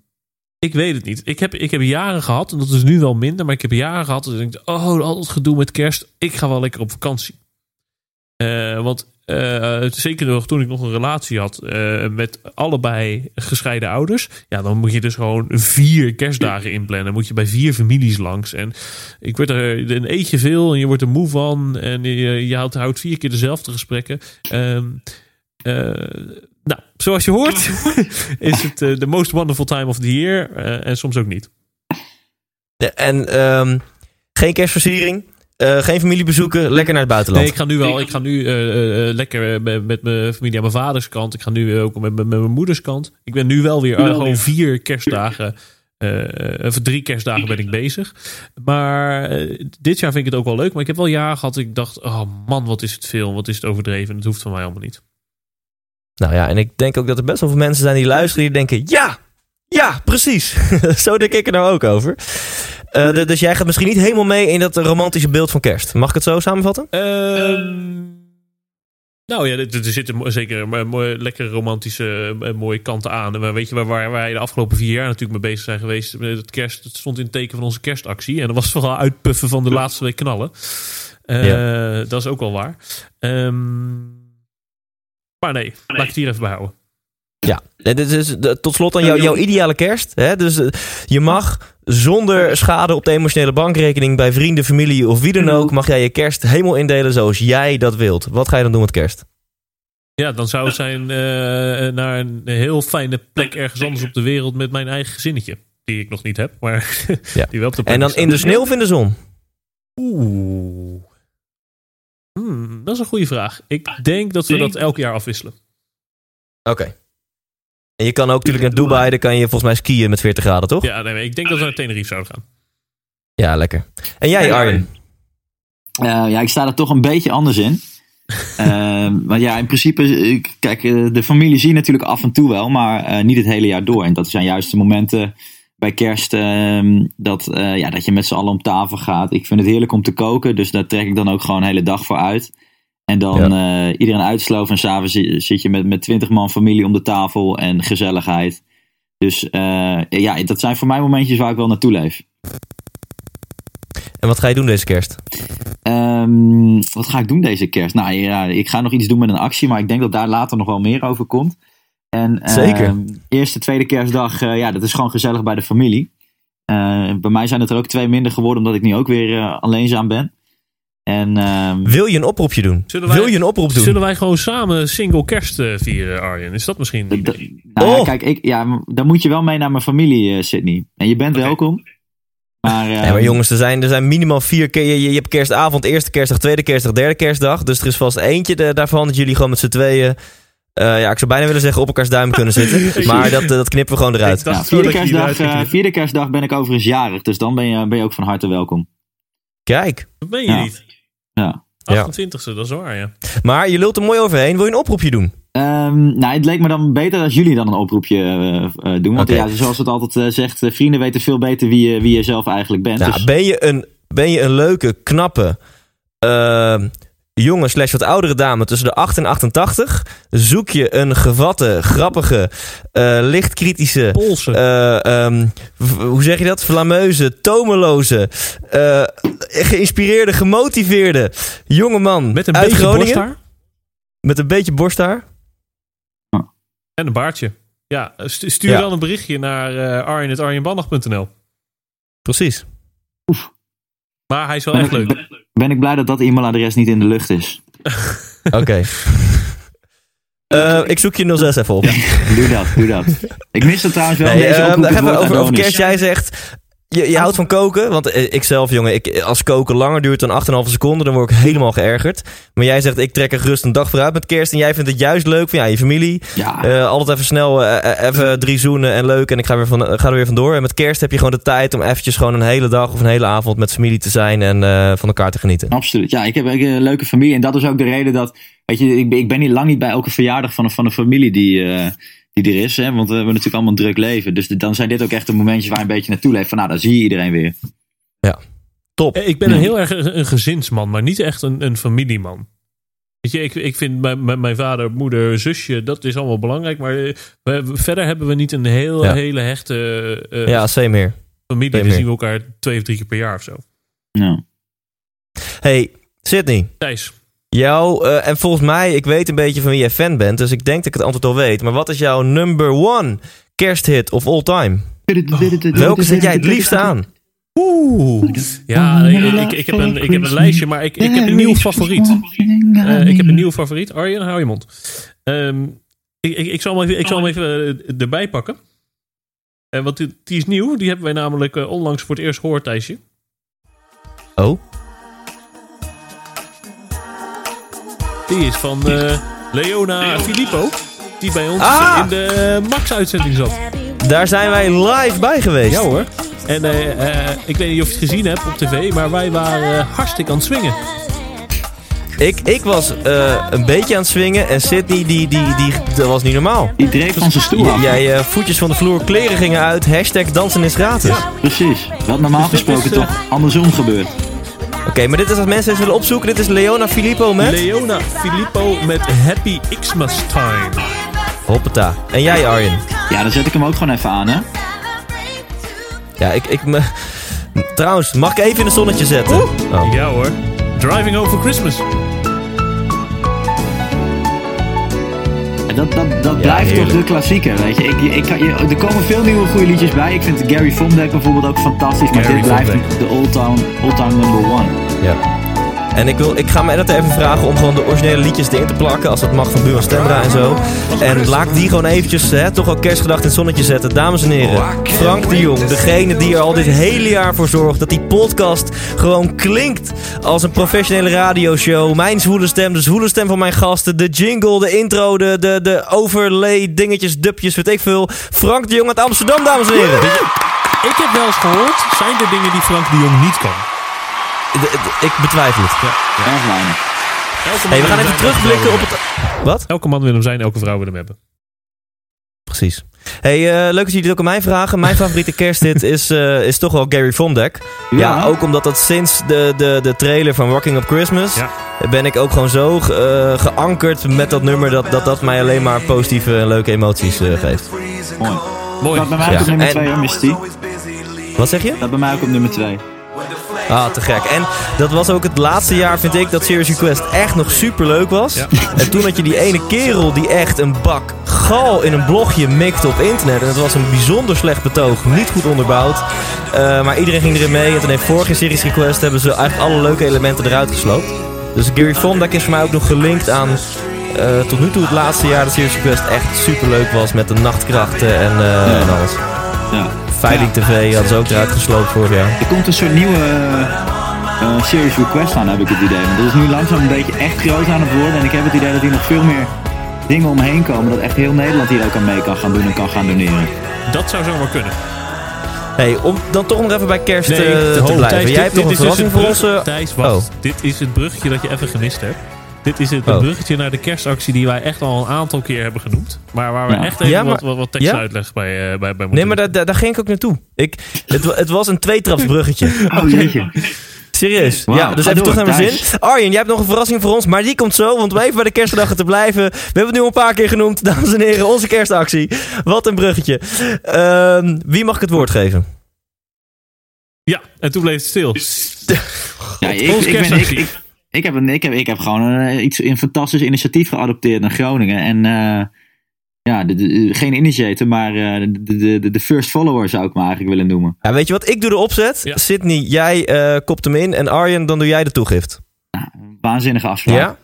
ik weet het niet. Ik heb, ik heb jaren gehad, en dat is nu wel minder, maar ik heb jaren gehad dat ik denk, oh, al dat gedoe met kerst, ik ga wel lekker op vakantie. Eh, want eh, zeker nog toen ik nog een relatie had eh, met allebei gescheiden ouders. Ja, dan moet je dus gewoon vier kerstdagen inplannen. Moet je bij vier families langs. En ik werd er een eetje veel en je wordt er moe van. En je, je houdt, vier keer dezelfde gesprekken. Eh, nou, zoals je hoort, is het de most wonderful time of the year. en soms ook niet. En ehm, geen kerstversiering, uh, geen familiebezoeken, lekker naar het buitenland. Nee, ik ga nu wel. Ik ga nu uh, uh, lekker met, met mijn familie aan mijn vaders kant. Ik ga nu ook met, met, met mijn moeders kant. Ik ben nu wel weer gewoon vier kerstdagen. of drie kerstdagen ben ik bezig. Maar dit jaar vind ik het ook wel leuk. Maar ik heb wel jaren gehad. Ik dacht, oh man, wat is het veel? Wat is het overdreven? Dat hoeft van mij allemaal niet. Nou ja, en ik denk ook dat er best wel veel mensen zijn die luisteren die denken... Ja, ja, precies. Zo denk ik er nou ook over. Uh, dus jij gaat misschien niet helemaal mee in dat romantische beeld van kerst. Mag ik het zo samenvatten? Ehm, nou ja, er, er zitten zeker mooie, lekkere romantische mooie kanten aan. Maar weet je waar, waar wij de afgelopen vier jaar natuurlijk mee bezig zijn geweest? Het, kerst, het stond in het teken van onze kerstactie. En dat was vooral uitpuffen van de laatste week knallen. Uh, ja. Dat is ook wel waar. Um, maar nee, laat ik het hier even bij houden. Ja, dit is tot slot aan jou, jouw ideale kerst. Hè? Dus eh, je mag zonder schade op de emotionele bankrekening bij vrienden, familie of wie dan ook, mag jij je kerst helemaal indelen zoals jij dat wilt. Wat ga je dan doen met kerst? Ja, dan zou het zijn uh, naar een heel fijne plek ergens anders op de wereld met mijn eigen gezinnetje. Die ik nog niet heb, maar ja. die wel op de En dan in de sneeuw of in de zon? Oeh. Hmm, dat is een goede vraag. Ik denk dat we dat elk jaar afwisselen. Oké. En je kan ook natuurlijk naar Dubai, dan kan je volgens mij skiën met 40 graden, toch? Ja, nee, ik denk dat we naar Tenerife zouden gaan. Ja, lekker. En jij, Arjen? Uh, ja, ik sta er toch een beetje anders in. uh, maar ja, in principe, kijk, de familie zie je natuurlijk af en toe wel, maar uh, niet het hele jaar door. En dat zijn juist de momenten bij kerst ehm, dat, ja, dat je met z'n allen om tafel gaat. Ik vind het heerlijk om te koken, dus daar trek ik dan ook gewoon een hele dag voor uit. En dan ja. uh, iedereen uitsloven en s'avonds zit je met, met twintig man familie om de tafel en gezelligheid. Dus uh, ja, dat zijn voor mij momentjes waar ik wel naartoe leef. En wat ga je doen deze kerst? Um, wat ga ik doen deze kerst? Nou ja, ik ga nog iets doen met een actie, maar ik denk dat daar later nog wel meer over komt. En, Zeker. Uh, eerste, tweede kerstdag, ja, dat is gewoon gezellig bij de familie. bij mij zijn het er ook twee minder geworden, omdat ik nu ook weer alleenzaam ben. En, uh, Wil je een oproepje doen? Wij, Wil je een oproep doen? Zullen wij gewoon samen single kerst uh, vieren, Arjen? Is dat misschien niet? Nou, oh. kijk, ik, ja, dan moet je wel mee naar mijn familie, uh, Sydney. En je bent okay. welkom. Maar, uh, nee, maar jongens, er zijn, er zijn minimaal vier keer. Je, je, hebt kerstavond, eerste kerstdag, tweede kerstdag, derde kerstdag. Dus er is vast eentje de, daarvan dat jullie gewoon met z'n tweeën. Uh, ja, ik zou bijna willen zeggen op elkaars duim kunnen zitten. maar dat, dat knippen we gewoon eruit. Ja, vierde, kerstdag, uh, vierde kerstdag ben ik overigens jarig. Dus dan ben je, ben je ook van harte welkom. Kijk. Dat ben je ja. niet. Ja. 28e, dat is waar, ja. Maar je lult er mooi overheen. Wil je een oproepje doen? Um, nou, het leek me dan beter als jullie dan een oproepje uh, uh, doen. Want okay. ja, zoals het altijd uh, zegt, vrienden weten veel beter wie je, wie je zelf eigenlijk bent. Nou, dus... ben, je een, ben je een leuke, knappe ehm, jonge slash wat oudere dame tussen de 8 en 88... zoek je een gevatte, grappige, uh, lichtkritische... Polsen. Uh, um, hoe zeg je dat? Flameuze, tomeloze, uh, geïnspireerde, gemotiveerde jonge man Met een uit beetje Groningen. borsthaar. Met een beetje borsthaar. En een baardje. Ja, stuur Ja. dan een berichtje naar uh, arjen.arjenbandag.nl. Precies. Maar hij is wel echt leuk. Ben, ik blij dat dat e-mailadres niet in de lucht is. Oké. Eh, ik zoek je 06 even op. Doe dat, doe dat. Ik mis het trouwens wel. Nee, deze ehm, over, over kerst. Jij zegt, je, je houdt van koken. Want eh, ik zelf, jongen, ik, als koken langer duurt dan 8,5 seconden, dan word ik helemaal geërgerd. Maar jij zegt, ik trek er gerust een dag vooruit met kerst. En jij vindt het juist leuk van ja, je familie. Ja, Eh, altijd even snel, eh, eh, even drie zoenen en leuk. En ik ga, weer van, ga er weer vandoor. En met kerst heb je gewoon de tijd om eventjes gewoon een hele dag of een hele avond met familie te zijn. En eh, van elkaar te genieten. absoluut. Ja, ik heb een leuke familie. En dat is ook de reden dat. Weet je, ik, ben- ik ben hier lang niet bij elke verjaardag van, een- van een familie die, eh, die er is. Hè, want we hebben natuurlijk allemaal een druk leven. Dus dan zijn dit ook echt de momentjes waar je een beetje naartoe leeft. Van nou, dan zie je iedereen weer. Top. Eh, Ik ben een Ja. heel erg een, een gezinsman, maar niet echt een, een familieman. Weet je, ik, ik vind mijn, mijn, vader, moeder, zusje, dat is allemaal belangrijk. Maar eh, we, verder hebben we niet een heel, Ja. hele hechte eh, Ja, same hier. familie. same zien we elkaar twee of drie keer per jaar of zo. Ja. Hey, Sydney. Thijs, Jou, eh, en volgens mij, ik weet een beetje van wie jij fan bent. Dus ik denk dat ik het antwoord al weet. Maar wat is jouw number one kersthit of all time? Welke zet jij het liefst aan? Oeh. Ja, ik, ik, heb een, ik heb een lijstje, maar ik, ik heb een nieuw favoriet. Eh, ik heb een nieuwe favoriet. Arjen, hou je mond. Ehm, ik, ik, ik zal hem even, ik zal hem even eh, erbij pakken. Eh, want die, die is nieuw. Die hebben wij namelijk onlangs voor het eerst gehoord, Thijsje. Oh, Die is van eh, Leona Filippo. Die bij ons Ah! in de Max-uitzending zat. daar zijn wij live bij geweest. Ja hoor. En eh, eh, ik weet niet of je het gezien hebt op tv, maar wij waren hartstikke aan het swingen. Ik, ik was eh, een beetje aan het swingen en Sydney, die, die, die, dat was niet normaal. Die dreef van zijn stoel af. Jij eh, voetjes van de vloer, kleren gingen uit, hashtag dansen is gratis. Precies. Wat normaal Dus gesproken is, toch andersom gebeurt. Oké, maar dit is als mensen eens willen opzoeken. Dit is Leona Filippo met... Leona Filippo met Happy Xmas Time. Hoppata. En jij Arjen? Ja, dan zet ik hem ook gewoon even aan, hè. Ja, ik... ik me... Trouwens, mag ik even in het zonnetje zetten? Oh. Ja hoor. Driving Over Christmas. Dat, dat, dat Ja, blijft toch de klassieker, weet je. Ik, ik, kan- je- er komen veel nieuwe goede liedjes bij. Ik vind Gary Vondek bijvoorbeeld ook fantastisch. Maar Gary dit blijft Vondek. de all-time all number one. Ja. En ik, wil, ik ga mijn editor even vragen om gewoon de originele liedjes erin te plakken. Als dat mag van Buurman Stemra en zo. En laat die gewoon eventjes, hè, toch ook kerstgedacht in het zonnetje zetten. Dames en heren, Frank de Jong. Degene die er al dit hele jaar voor zorgt dat die podcast gewoon klinkt als een professionele radioshow. Mijn zwoele stem, de zwoele stem van mijn gasten. De jingle, de intro, de, de, de overlay dingetjes, dupjes, weet ik veel. Frank de Jong uit Amsterdam, dames en heren. Ik heb wel eens gehoord, zijn er dingen die Frank de Jong niet kan? Ik betwijfel het. Erg weinig. Elke man Hey, we gaan even terugblikken op het... Wat? Elke man wil hem zijn, elke vrouw wil hem hebben. Precies. Hey, eh, leuk dat jullie het ook aan mij vragen. Mijn favoriete kersthit is, eh, is toch wel Gary Vondek. Ja. Ja. ook omdat dat sinds de, de, de trailer van Rocking Up Christmas... Ja. ben ik ook gewoon zo ge- eh, geankerd met dat nummer... dat dat, dat mij alleen maar positieve en leuke emoties eh, geeft. Mooi. Mooi. Dat bij mij Ja. ook op nummer En- 2 hoor, Misty. Wat zeg je? Dat bij mij ook op nummer 2. Ah, te gek. En dat was ook het laatste jaar, vind ik, dat Serious Request echt nog super leuk was. Ja. En toen had je die ene kerel die echt een bak gal in een blogje mikte op internet. En het was een bijzonder slecht betoog, niet goed onderbouwd. Eh, maar iedereen ging erin mee. En toen heeft vorige Serious Request hebben ze eigenlijk alle leuke elementen eruit gesloopt. Dus Gary Vondak is voor mij ook nog gelinkt aan eh, tot nu toe het laatste jaar dat Serious Request echt super leuk was. Met de nachtkrachten en, eh, Ja. en alles. Ja. Veiling TV hadden ze ook eruit gesloopt vorig jaar. Er komt een soort nieuwe eh, eh, Serious Request aan, heb ik het idee. Want dat is nu langzaam een beetje echt groot aan het worden. En ik heb het idee dat hier nog veel meer dingen omheen komen. Dat echt heel Nederland hier ook aan mee kan gaan doen en kan gaan doneren. Dat zou zomaar kunnen. Hey, om dan toch nog even bij kerst eh, te blijven. Thijs, Jij dit- hebt nog een dit is dus verrassing het voor ons. brug- Thijs, wacht. Oh. Dit is het bruggetje dat je even gemist hebt. Dit is het Oh. bruggetje naar de kerstactie die wij echt al een aantal keer hebben genoemd. Maar waar we Ja. echt even Ja, maar- wat, wat, wat tekst ja? uitleg bij, eh, bij, bij moeten Nee, maar daar, daar, daar ging ik ook naartoe. Ik, het, het was een tweetrapsbruggetje. Oh jeetje. Serieus. Ja, dus even terug naar mijn zin. Arjen, jij hebt nog een verrassing voor ons, maar die komt zo. Want om even bij de kerstdagen te blijven. We hebben het nu al een paar keer genoemd, dames en heren. Onze kerstactie. Wat een bruggetje. Ehm, wie mag ik het woord geven? Ja, en toen bleef het stil. Ja, ik, Onze ik, ben, ik, kerstactie. ik, ik, heb een, ik, heb, ik heb gewoon een, iets, een fantastisch initiatief geadopteerd naar Groningen. En eh, ja, de, de- geen initiator, maar eh, de, de, de, de first follower zou ik me eigenlijk willen noemen. Ja, weet je wat? Ik doe de opzet. Ja. Sydney, jij eh, kopt hem in. En Arjen, dan doe jij de toegift. Waanzinnige afspraak. Ja?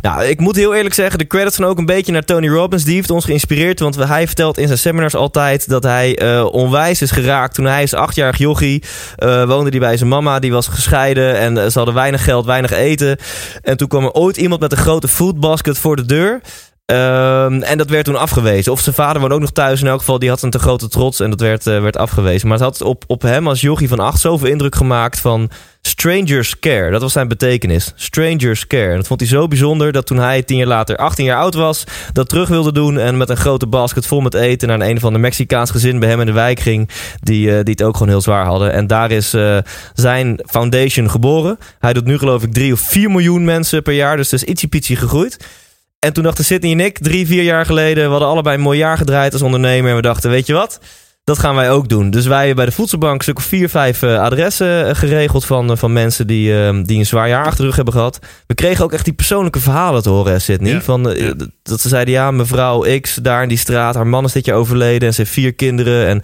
Nou, ik moet heel eerlijk zeggen, de credits gaan ook een beetje naar Tony Robbins. Die heeft ons geïnspireerd, want hij vertelt in zijn seminars altijd dat hij eh, onwijs is geraakt. Toen hij is achtjarig jochie, eh, woonde hij bij zijn mama, die was gescheiden en eh, ze hadden weinig geld, weinig eten. En toen kwam er ooit iemand met een grote foodbasket voor de deur. Ehm, en dat werd toen afgewezen. Of zijn vader woonde ook nog thuis in elk geval. Die had een te grote trots en dat werd, eh, werd afgewezen. Maar het had op, op hem als jochie van acht zoveel indruk gemaakt van... Strangers Care, dat was zijn betekenis. Strangers Care. En dat vond hij zo bijzonder dat toen hij tien jaar later 18 jaar oud was... dat terug wilde doen en met een grote basket vol met eten... naar een of ander Mexicaans gezin bij hem in de wijk ging... die, eh, die het ook gewoon heel zwaar hadden. En daar is eh, zijn foundation geboren. Hij doet nu geloof ik 3 of 4 miljoen mensen per jaar. Dus het is ietsiepietsie gegroeid. En toen dachten Sydney en ik, drie, vier jaar geleden... we hadden allebei een mooi jaar gedraaid als ondernemer... en we dachten, weet je wat... Dat gaan wij ook doen. Dus wij hebben bij de Voedselbank een stuk of vier, vijf eh, adressen eh, geregeld van, eh, van mensen die, eh, die een zwaar jaar achter de rug hebben gehad. We kregen ook echt die persoonlijke verhalen te horen, Sydney. Ja, Van, ja. Dat ze zeiden, ja, mevrouw X daar in die straat, haar man is dit jaar overleden en ze heeft vier kinderen. En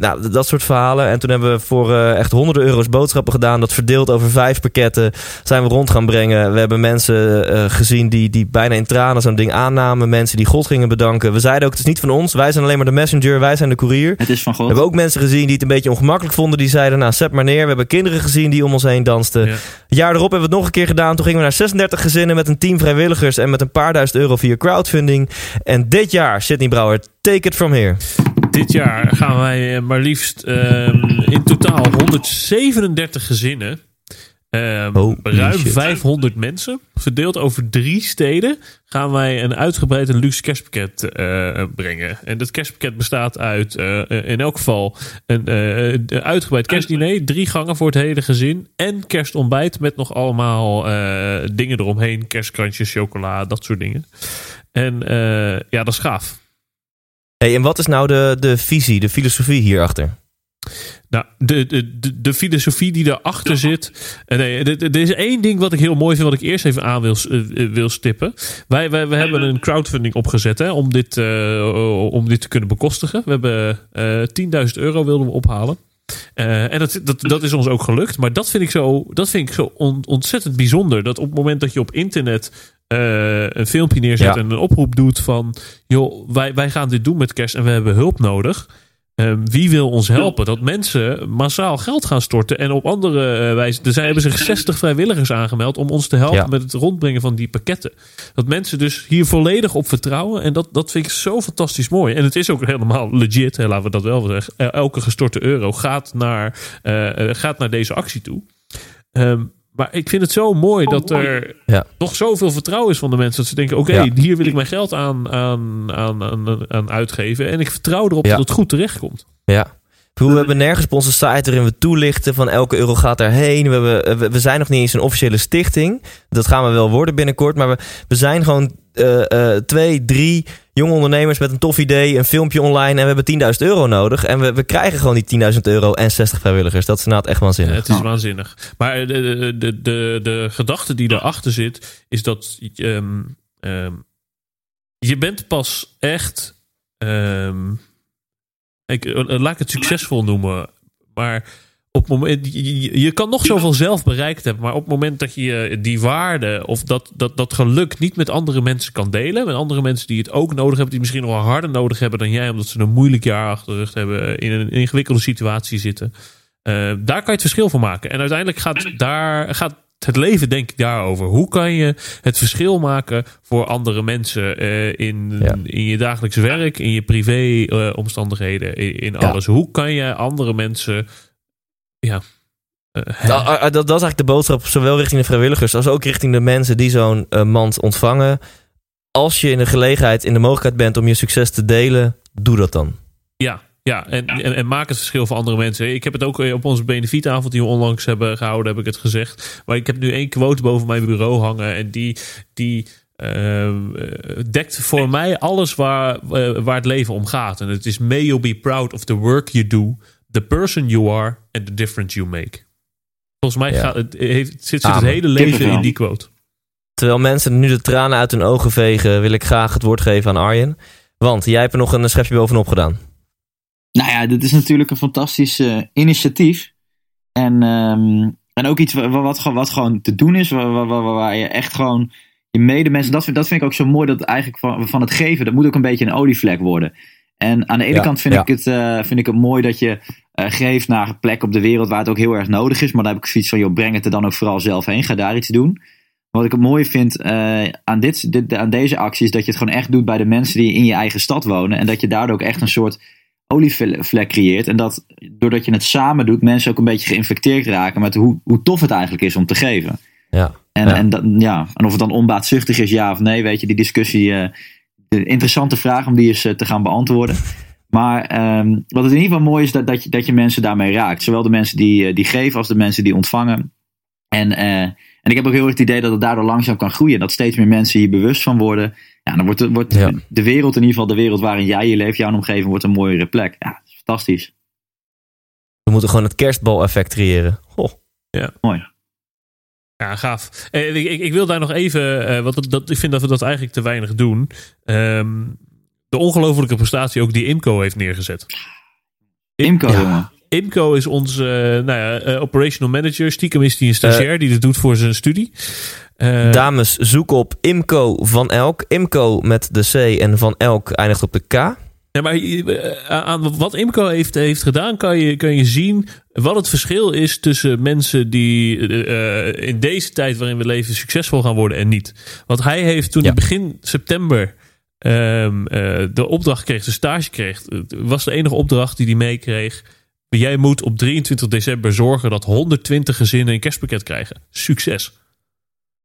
nou, dat soort verhalen. En toen hebben we voor eh, echt honderden euro's boodschappen gedaan. Dat verdeeld over vijf pakketten zijn we rond gaan brengen. We hebben mensen eh, gezien die, die bijna in tranen zo'n ding aannamen. Mensen die God gingen bedanken. We zeiden ook, het is niet van ons. Wij zijn alleen maar de messenger. Wij zijn de koerier. Het is van We God. hebben ook mensen gezien die het een beetje ongemakkelijk vonden. Die zeiden, nou, zet maar neer. We hebben kinderen gezien die om ons heen dansten. Ja. Jaar erop hebben we het nog een keer gedaan. Toen gingen we naar 36 gezinnen met een team vrijwilligers... en met een paar duizend euro via crowdfunding. En dit jaar, Sydney Brouwer, take it from here. Dit jaar gaan wij eh, maar liefst ehm, in totaal 137 gezinnen Ehm, Holy ruim shit. 500 mensen, verdeeld over drie steden, gaan wij een uitgebreid en luxe kerstpakket eh, brengen. En dat kerstpakket bestaat uit eh, in elk geval een uitgebreid kerstdiner, drie gangen voor het hele gezin en kerstontbijt met nog allemaal dingen eromheen, kerstkrantjes, chocola, dat soort dingen. En ja, dat is gaaf. Hey, en wat is nou de, de visie, de filosofie hierachter? Nou, de, de, de, filosofie die daarachter zit. eh, Nee, er- is één ding wat ik heel mooi vind, wat ik eerst even aan wil, eh, eh, wil stippen. Wij, wij, we hebben een crowdfunding opgezet hè, om, dit, om dit te kunnen bekostigen. We hebben eh 10.000 euro wilden we ophalen. Eh, en dat, dat, dat is ons ook gelukt. Maar dat vind ik zo, dat vind ik zo on- ontzettend bijzonder. Dat op het moment dat je op internet eh, een filmpje neerzet Ja. en een oproep doet van... joh, wij, wij gaan dit doen met kerst en we hebben hulp nodig. Eh, wie wil ons helpen? Dat mensen massaal geld gaan storten en op andere eh, wijze... Er zijn, hebben zich 60 vrijwilligers aangemeld om ons te helpen Ja. met het rondbrengen van die pakketten. Dat mensen dus hier volledig op vertrouwen. En dat, dat vind ik zo fantastisch mooi. En het is ook helemaal legit, hè, laten we dat wel zeggen. Eh, Elke gestorte euro gaat naar, gaat naar deze actie toe. Ehm, maar ik vind het zo mooi dat er Ja. nog zoveel vertrouwen is van de mensen. Dat ze denken, oké, Ja. hier wil ik mijn geld aan, aan, aan, aan, aan uitgeven. En ik vertrouw erop Ja. dat het goed terechtkomt. Ja. We hebben nergens op onze site waarin we toelichten van elke euro gaat daarheen. We, hebben, we, we zijn nog niet eens een officiële stichting. Dat gaan we wel worden binnenkort. Maar we, we zijn gewoon eh, eh, twee, drie jonge ondernemers met een tof idee. Een filmpje online en we hebben 10.000 euro nodig. En we, we krijgen gewoon die 10.000 euro en 60 vrijwilligers. Dat is inderdaad echt waanzinnig. Het is waanzinnig. Maar de, de, de, de, de gedachte die daarachter zit, is dat ehm, je bent pas echt. ehm, ik, eh, laat ik het succesvol noemen. Maar op moment, je, kan nog zoveel zelf bereikt hebben, maar op het moment dat je die waarde of dat, dat, dat geluk niet met andere mensen kan delen, met andere mensen die het ook nodig hebben, die misschien nog wel harder nodig hebben dan jij, omdat ze een moeilijk jaar achter de rug hebben, in een ingewikkelde situatie zitten, eh, daar kan je het verschil van maken. En uiteindelijk gaat, daar, gaat het leven denk ik daarover. Hoe kan je het verschil maken voor andere mensen eh, in, Ja. in je dagelijks werk, in je privé eh, omstandigheden, in, in Ja. alles. Hoe kan je andere mensen ja, eh, ah, ah, dat, dat is eigenlijk de boodschap, zowel richting de vrijwilligers als ook richting de mensen die zo'n eh, mand ontvangen. Als je in de gelegenheid, in de mogelijkheid bent om je succes te delen, doe dat dan. Ja, ja en, en, en maak het verschil voor andere mensen. Ik heb het ook eh, op onze benefietavond die we onlangs hebben gehouden, heb ik het gezegd. Maar ik heb nu één quote boven mijn bureau hangen en die, die eh, eh, dekt voor mij alles waar, waar het leven om gaat. En het is may you be proud of the work you do, the person you are and the difference you make. Volgens mij Ja. gaat het, heeft, zit, zit het Amen. hele leven in die quote. Terwijl mensen nu de tranen uit hun ogen vegen, wil ik graag het woord geven aan Arjen. Want jij hebt er nog een schepje bovenop gedaan. Nou ja, dit is natuurlijk een fantastisch eh, initiatief. En, ehm, en ook iets wa- wat, gewoon- wat gewoon te doen is, waar, waar, waar, waar je echt gewoon je medemensen. Dat vind, dat vind ik ook zo mooi, dat eigenlijk van, van het geven, dat moet ook een beetje een olievlek worden. En aan de ene Ja, kant vind, ja. ik het, eh, vind ik het mooi dat je eh, geeft naar een plek op de wereld waar het ook heel erg nodig is. Maar dan heb ik zoiets van, joh, breng het er dan ook vooral zelf heen. Ga daar iets doen. Wat ik het mooie vind eh, aan, dit, dit, aan deze actie is dat je het gewoon echt doet bij de mensen die in je eigen stad wonen. En dat je daardoor ook echt een soort olievlek creëert. En dat doordat je het samen doet, mensen ook een beetje geïnfecteerd raken met hoe, hoe tof het eigenlijk is om te geven. Ja. En, Ja. en, dat, ja, en of het dan onbaatzuchtig is, ja of nee, weet je, die discussie. De interessante vraag om die eens eh, te gaan beantwoorden. Maar ehm, wat het in ieder geval mooi is, dat, dat, je, dat je mensen daarmee raakt. Zowel de mensen die, eh, die geven als de mensen die ontvangen. En, eh, en ik heb ook heel erg het idee dat het daardoor langzaam kan groeien. Dat steeds meer mensen hier bewust van worden. Ja, dan wordt, de- wordt Ja. de wereld, in ieder geval de wereld waarin jij je leeft, jouw omgeving, wordt een mooiere plek. Ja, dat is fantastisch. We moeten gewoon het kerstbal-effect creëren. Goh. Mooi. Ja, gaaf. Eh, ik, ik, ik wil daar nog even, eh, want dat, dat, ik vind dat we dat eigenlijk te weinig doen. Ehm, de ongelofelijke prestatie ook die Imco heeft neergezet. Imco, Ja. jongen. Imco is onze eh, nou ja, operational manager. Stiekem is hij een stagiair die dit doet voor zijn studie. Dames, zoek op Imco van Elk. Imco met de C en van Elk eindigt op de K. Ja, maar eh, aan wat Imco heeft, heeft gedaan, kan je, kan je zien wat het verschil is tussen mensen die eh, eh, in deze tijd waarin we leven succesvol gaan worden en niet. Want hij heeft toen Ja. in begin september ehm, eh, de opdracht kreeg, de stage kreeg, het was de enige opdracht die hij meekreeg. Jij moet op 23 december zorgen dat 120 gezinnen een kerstpakket krijgen. Succes.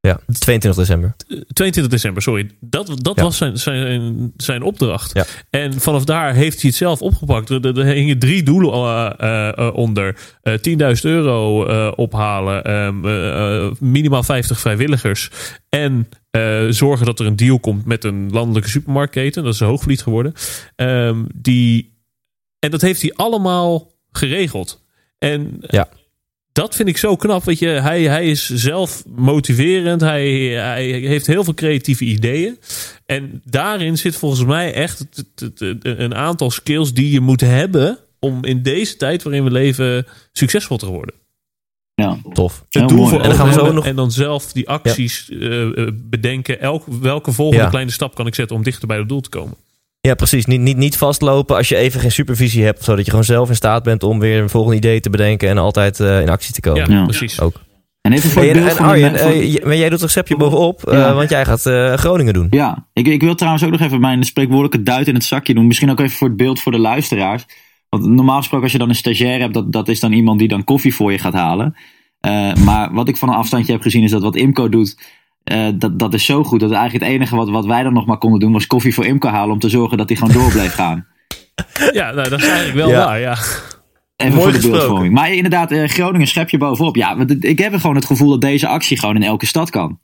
Ja, 22 december. 22 december, sorry. Dat, dat Ja. was zijn, zijn, zijn opdracht. Ja. En vanaf daar heeft hij het zelf opgepakt. Er, hingen drie doelen eh, eh, onder. Eh 10.000 euro ophalen. ehm, eh, eh, minimaal 50 vrijwilligers. En zorgen dat er een deal komt met een landelijke supermarktketen. Dat is een hoogvliet geworden. Ehm, die, en dat heeft hij allemaal geregeld. En Ja. Dat vind ik zo knap. Weet je, hij, hij is zelf motiverend. Hij, hij heeft heel veel creatieve ideeën. En daarin zit volgens mij echt een aantal skills die je moet hebben. om in deze tijd waarin we leven succesvol te worden. Ja. Tof. Het Heel doel mooi. voor En dan gaan we ogen zo hebben nog- en dan zelf die acties eh, eh, bedenken. Elk, welke volgende Ja. kleine stap kan ik zetten om dichter bij het doel te komen? Ja, precies. Niet, niet, niet vastlopen als je even geen supervisie hebt. Zodat je gewoon zelf in staat bent om weer een volgende idee te bedenken. En altijd eh, in actie te komen. Ja, Ja. precies. Ook. En even voor Hey, het en, beeld en van Arjen, eh, maar jij doet een schepje bovenop. eh, want jij gaat eh, Groningen doen. Ja, ik, ik wil trouwens ook nog even mijn spreekwoordelijke duit in het zakje doen. Misschien ook even voor het beeld voor de luisteraars. Want normaal gesproken als je dan een stagiair hebt, dat, dat is dan iemand die dan koffie voor je gaat halen. Eh, maar wat ik van een afstandje heb gezien is dat wat Imco doet, eh, dat, dat is zo goed. Dat eigenlijk het enige wat, wat wij dan nog maar konden doen was koffie voor Imco halen om te zorgen dat hij gewoon door bleef gaan. Ja, nou, dat is eigenlijk wel Ja. waar. Ja. Even Mooi voor de gesproken. beeldvorming. Maar inderdaad, eh, Groningen schep je bovenop. Ja, want ik heb gewoon het gevoel dat deze actie gewoon in elke stad kan.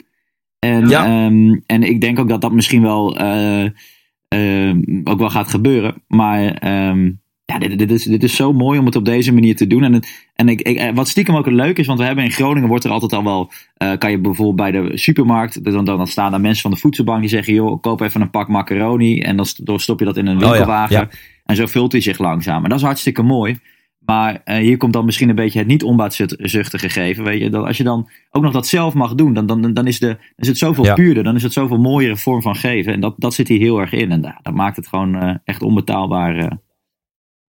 En, Ja. ehm, en ik denk ook dat dat misschien wel eh, ehm, ook wel gaat gebeuren. Maar ehm, ja, dit, dit, is, dit is zo mooi om het op deze manier te doen. En, en ik, ik, eh, wat stiekem ook leuk is, want we hebben in Groningen wordt er altijd al wel, eh, kan je bijvoorbeeld bij de supermarkt, dan, dan, dan staan daar mensen van de voedselbank die zeggen, joh, koop even een pak macaroni. En dan st- dan stop je dat in een Oh ja, winkelwagen. ja. En zo vult hij zich langzaam. En dat is hartstikke mooi. Maar eh, hier komt dan misschien een beetje het niet onbaatzuchtige gegeven. Weet je, dat als je dan ook nog dat zelf mag doen, dan, dan, dan, is, de, is het zoveel Ja. puurder. Dan is het zoveel mooiere vorm van geven. En dat, dat zit hier heel erg in. En dat maakt het gewoon echt onbetaalbare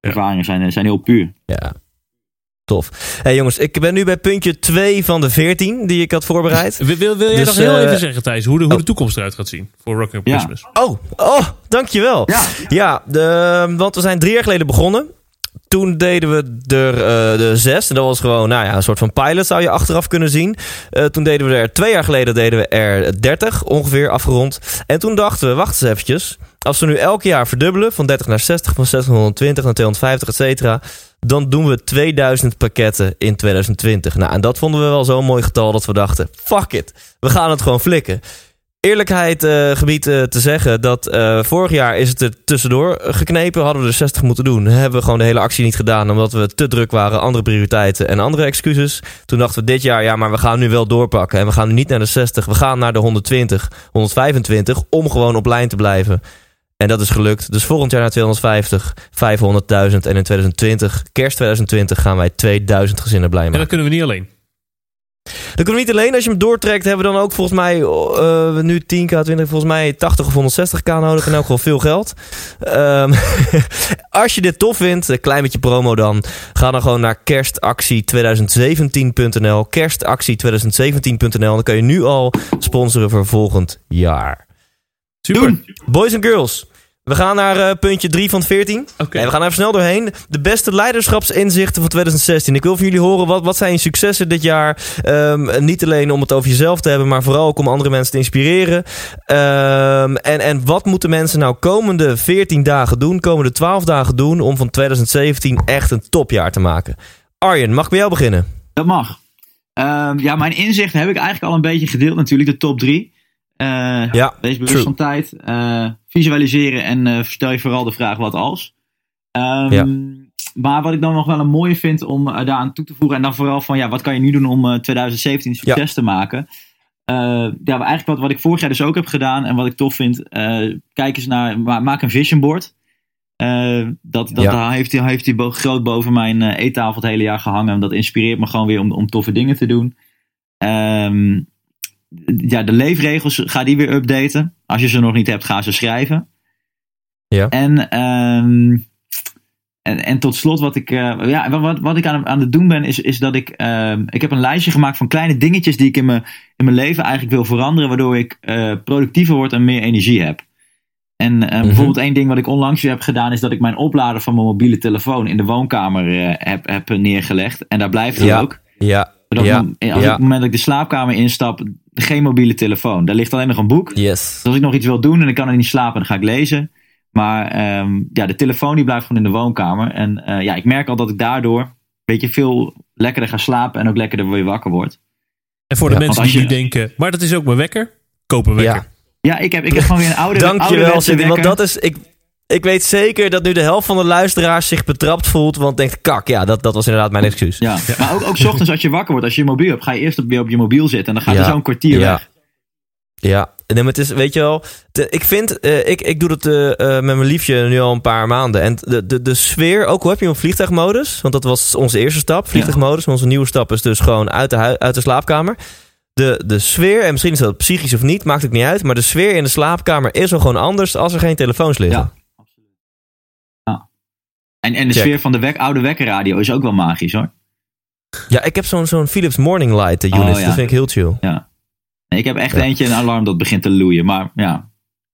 ervaringen. Zijn, zijn heel puur. Ja. Tof. Hey jongens, ik ben nu bij puntje 2 van de 14 die ik had voorbereid. Wil, wil, wil jij Dus, nog heel eh, even zeggen, Thijs, hoe de, hoe oh. de toekomst eruit gaat zien voor Rock Up Ja. Christmas? Oh, oh, dankjewel. Ja. Ja, de, want we zijn drie jaar geleden begonnen. Toen deden we er eh, de zes. En dat was gewoon nou ja, een soort van pilot, zou je achteraf kunnen zien. Eh, toen deden we er twee jaar geleden deden we er 30, ongeveer afgerond. En toen dachten we, wacht eens eventjes. Als we nu elk jaar verdubbelen, van 30 naar 60, van 60 naar 120 naar 250, et cetera. Dan doen we 2000 pakketten in 2020. Nou, en dat vonden we wel zo'n mooi getal dat we dachten, fuck it. We gaan het gewoon flikken. Eerlijkheid eh, gebied eh, te zeggen dat eh, vorig jaar is het er tussendoor geknepen. Hadden we er 60 moeten doen. Hebben we gewoon de hele actie niet gedaan omdat we te druk waren. Andere prioriteiten en andere excuses. Toen dachten we dit jaar, ja maar we gaan nu wel doorpakken. En we gaan nu niet naar de 60. We gaan naar de 120, 125 om gewoon op lijn te blijven. En dat is gelukt. Dus volgend jaar naar 250, 500.000. En in 2020, kerst 2020, gaan wij 2000 gezinnen blij En maken. dat kunnen we niet alleen. Dat kunnen we niet alleen. Als je hem doortrekt, hebben we dan ook volgens mij eh, nu 10k, 20, volgens mij 80 of 160k nodig. In elk geval veel geld. Ehm, als je dit tof vindt, een klein beetje promo dan. Ga dan gewoon naar kerstactie2017.nl. Kerstactie2017.nl. Dan kan je nu al sponsoren voor volgend jaar. Super. Doen. Boys en girls. We gaan naar eh, puntje 3 van 14. Oké. En we gaan even snel doorheen. De beste leiderschapsinzichten van 2016. Ik wil van jullie horen, wat, wat zijn je successen dit jaar? Ehm, niet alleen om het over jezelf te hebben, maar vooral ook om andere mensen te inspireren. Ehm, en, en wat moeten mensen nou komende 14 dagen doen, komende 12 dagen doen, om van 2017 echt een topjaar te maken? Arjen, mag ik bij jou beginnen? Dat mag. Ehm, ja, mijn inzichten heb ik eigenlijk al een beetje gedeeld natuurlijk. De top drie. Eh, Ja, Wees bewust true. van tijd. eh, visualiseren en eh, stel je vooral de vraag wat als. Ehm, Ja. Maar wat ik dan nog wel een mooie vind om eh, daaraan toe te voegen. En dan vooral van ja, wat kan je nu doen om eh, 2017 succes te maken. Eh, ja, eigenlijk wat, wat ik vorig jaar dus ook heb gedaan. En wat ik tof vind. eh, kijk eens naar, ma- maak een vision board. Eh, dat dat Ja. heeft hij heeft bo- groot boven mijn eh, eettafel het hele jaar gehangen. En dat inspireert me gewoon weer om, om toffe dingen te doen. Ehm, ja, de leefregels, ga die weer updaten. Als je ze nog niet hebt, ga ze schrijven. Ja. En, ehm, en, en tot slot, wat ik, eh, ja, wat, wat ik aan, aan het doen ben, is, is dat ik. ehm, ik heb een lijstje gemaakt van kleine dingetjes die ik in mijn, in mijn leven eigenlijk wil veranderen, waardoor ik eh, productiever word en meer energie heb. En Mhm. bijvoorbeeld één ding wat ik onlangs weer heb gedaan, is dat ik mijn oplader van mijn mobiele telefoon in de woonkamer heb, heb neergelegd. En daar blijft hij Ja. ook. Ja, Zodat ja, op- als ik ja. op het moment dat ik de slaapkamer instap, geen mobiele telefoon. Daar ligt alleen nog een boek. yes. Dus als ik nog iets wil doen en ik kan er niet slapen, dan ga ik lezen. Maar ehm, ja, de telefoon die blijft gewoon in de woonkamer. En eh, ja, ik merk al dat ik daardoor een beetje veel lekkerder ga slapen en ook lekkerder weer wakker word. En voor de Ja, mensen die nu denken, maar dat is ook mijn wekker. Koop een wekker. Ja. Ja, ik heb, ik heb gewoon weer een oude Dankjewel, Cindy. Want dat is... Ik, ik weet zeker dat nu de helft van de luisteraars zich betrapt voelt. Want denkt, kak, ja, dat, dat was inderdaad mijn excuus. Ja, maar ook, ook 's ochtends als je wakker wordt, als je je mobiel hebt, ga je eerst op- weer op je mobiel zitten. En dan gaat Ja. er zo'n kwartier Ja. weg. Ja, nee, maar het is, weet je wel, de- ik vind, eh, ik, ik doe dat eh, eh, met mijn liefje nu al een paar maanden. En de, de, de sfeer, ook hoe heb je hem vliegtuigmodus? Want dat was onze eerste stap, vliegtuigmodus. Onze nieuwe stap is dus gewoon uit de, uit de slaapkamer. De, de sfeer, en misschien is dat psychisch of niet, maakt het niet uit. Maar de sfeer in de slaapkamer is al gewoon anders als er geen telefoons liggen. Ja. Ja. En, en de Check. sfeer van de wek, oude wekkerradio is ook wel magisch hoor. Ja, ik heb zo'n zo'n Philips Morning Light unit. Oh, ja. Dat vind ik heel chill. Ja. Ik heb echt Ja. eentje, een alarm dat begint te loeien. Maar ja,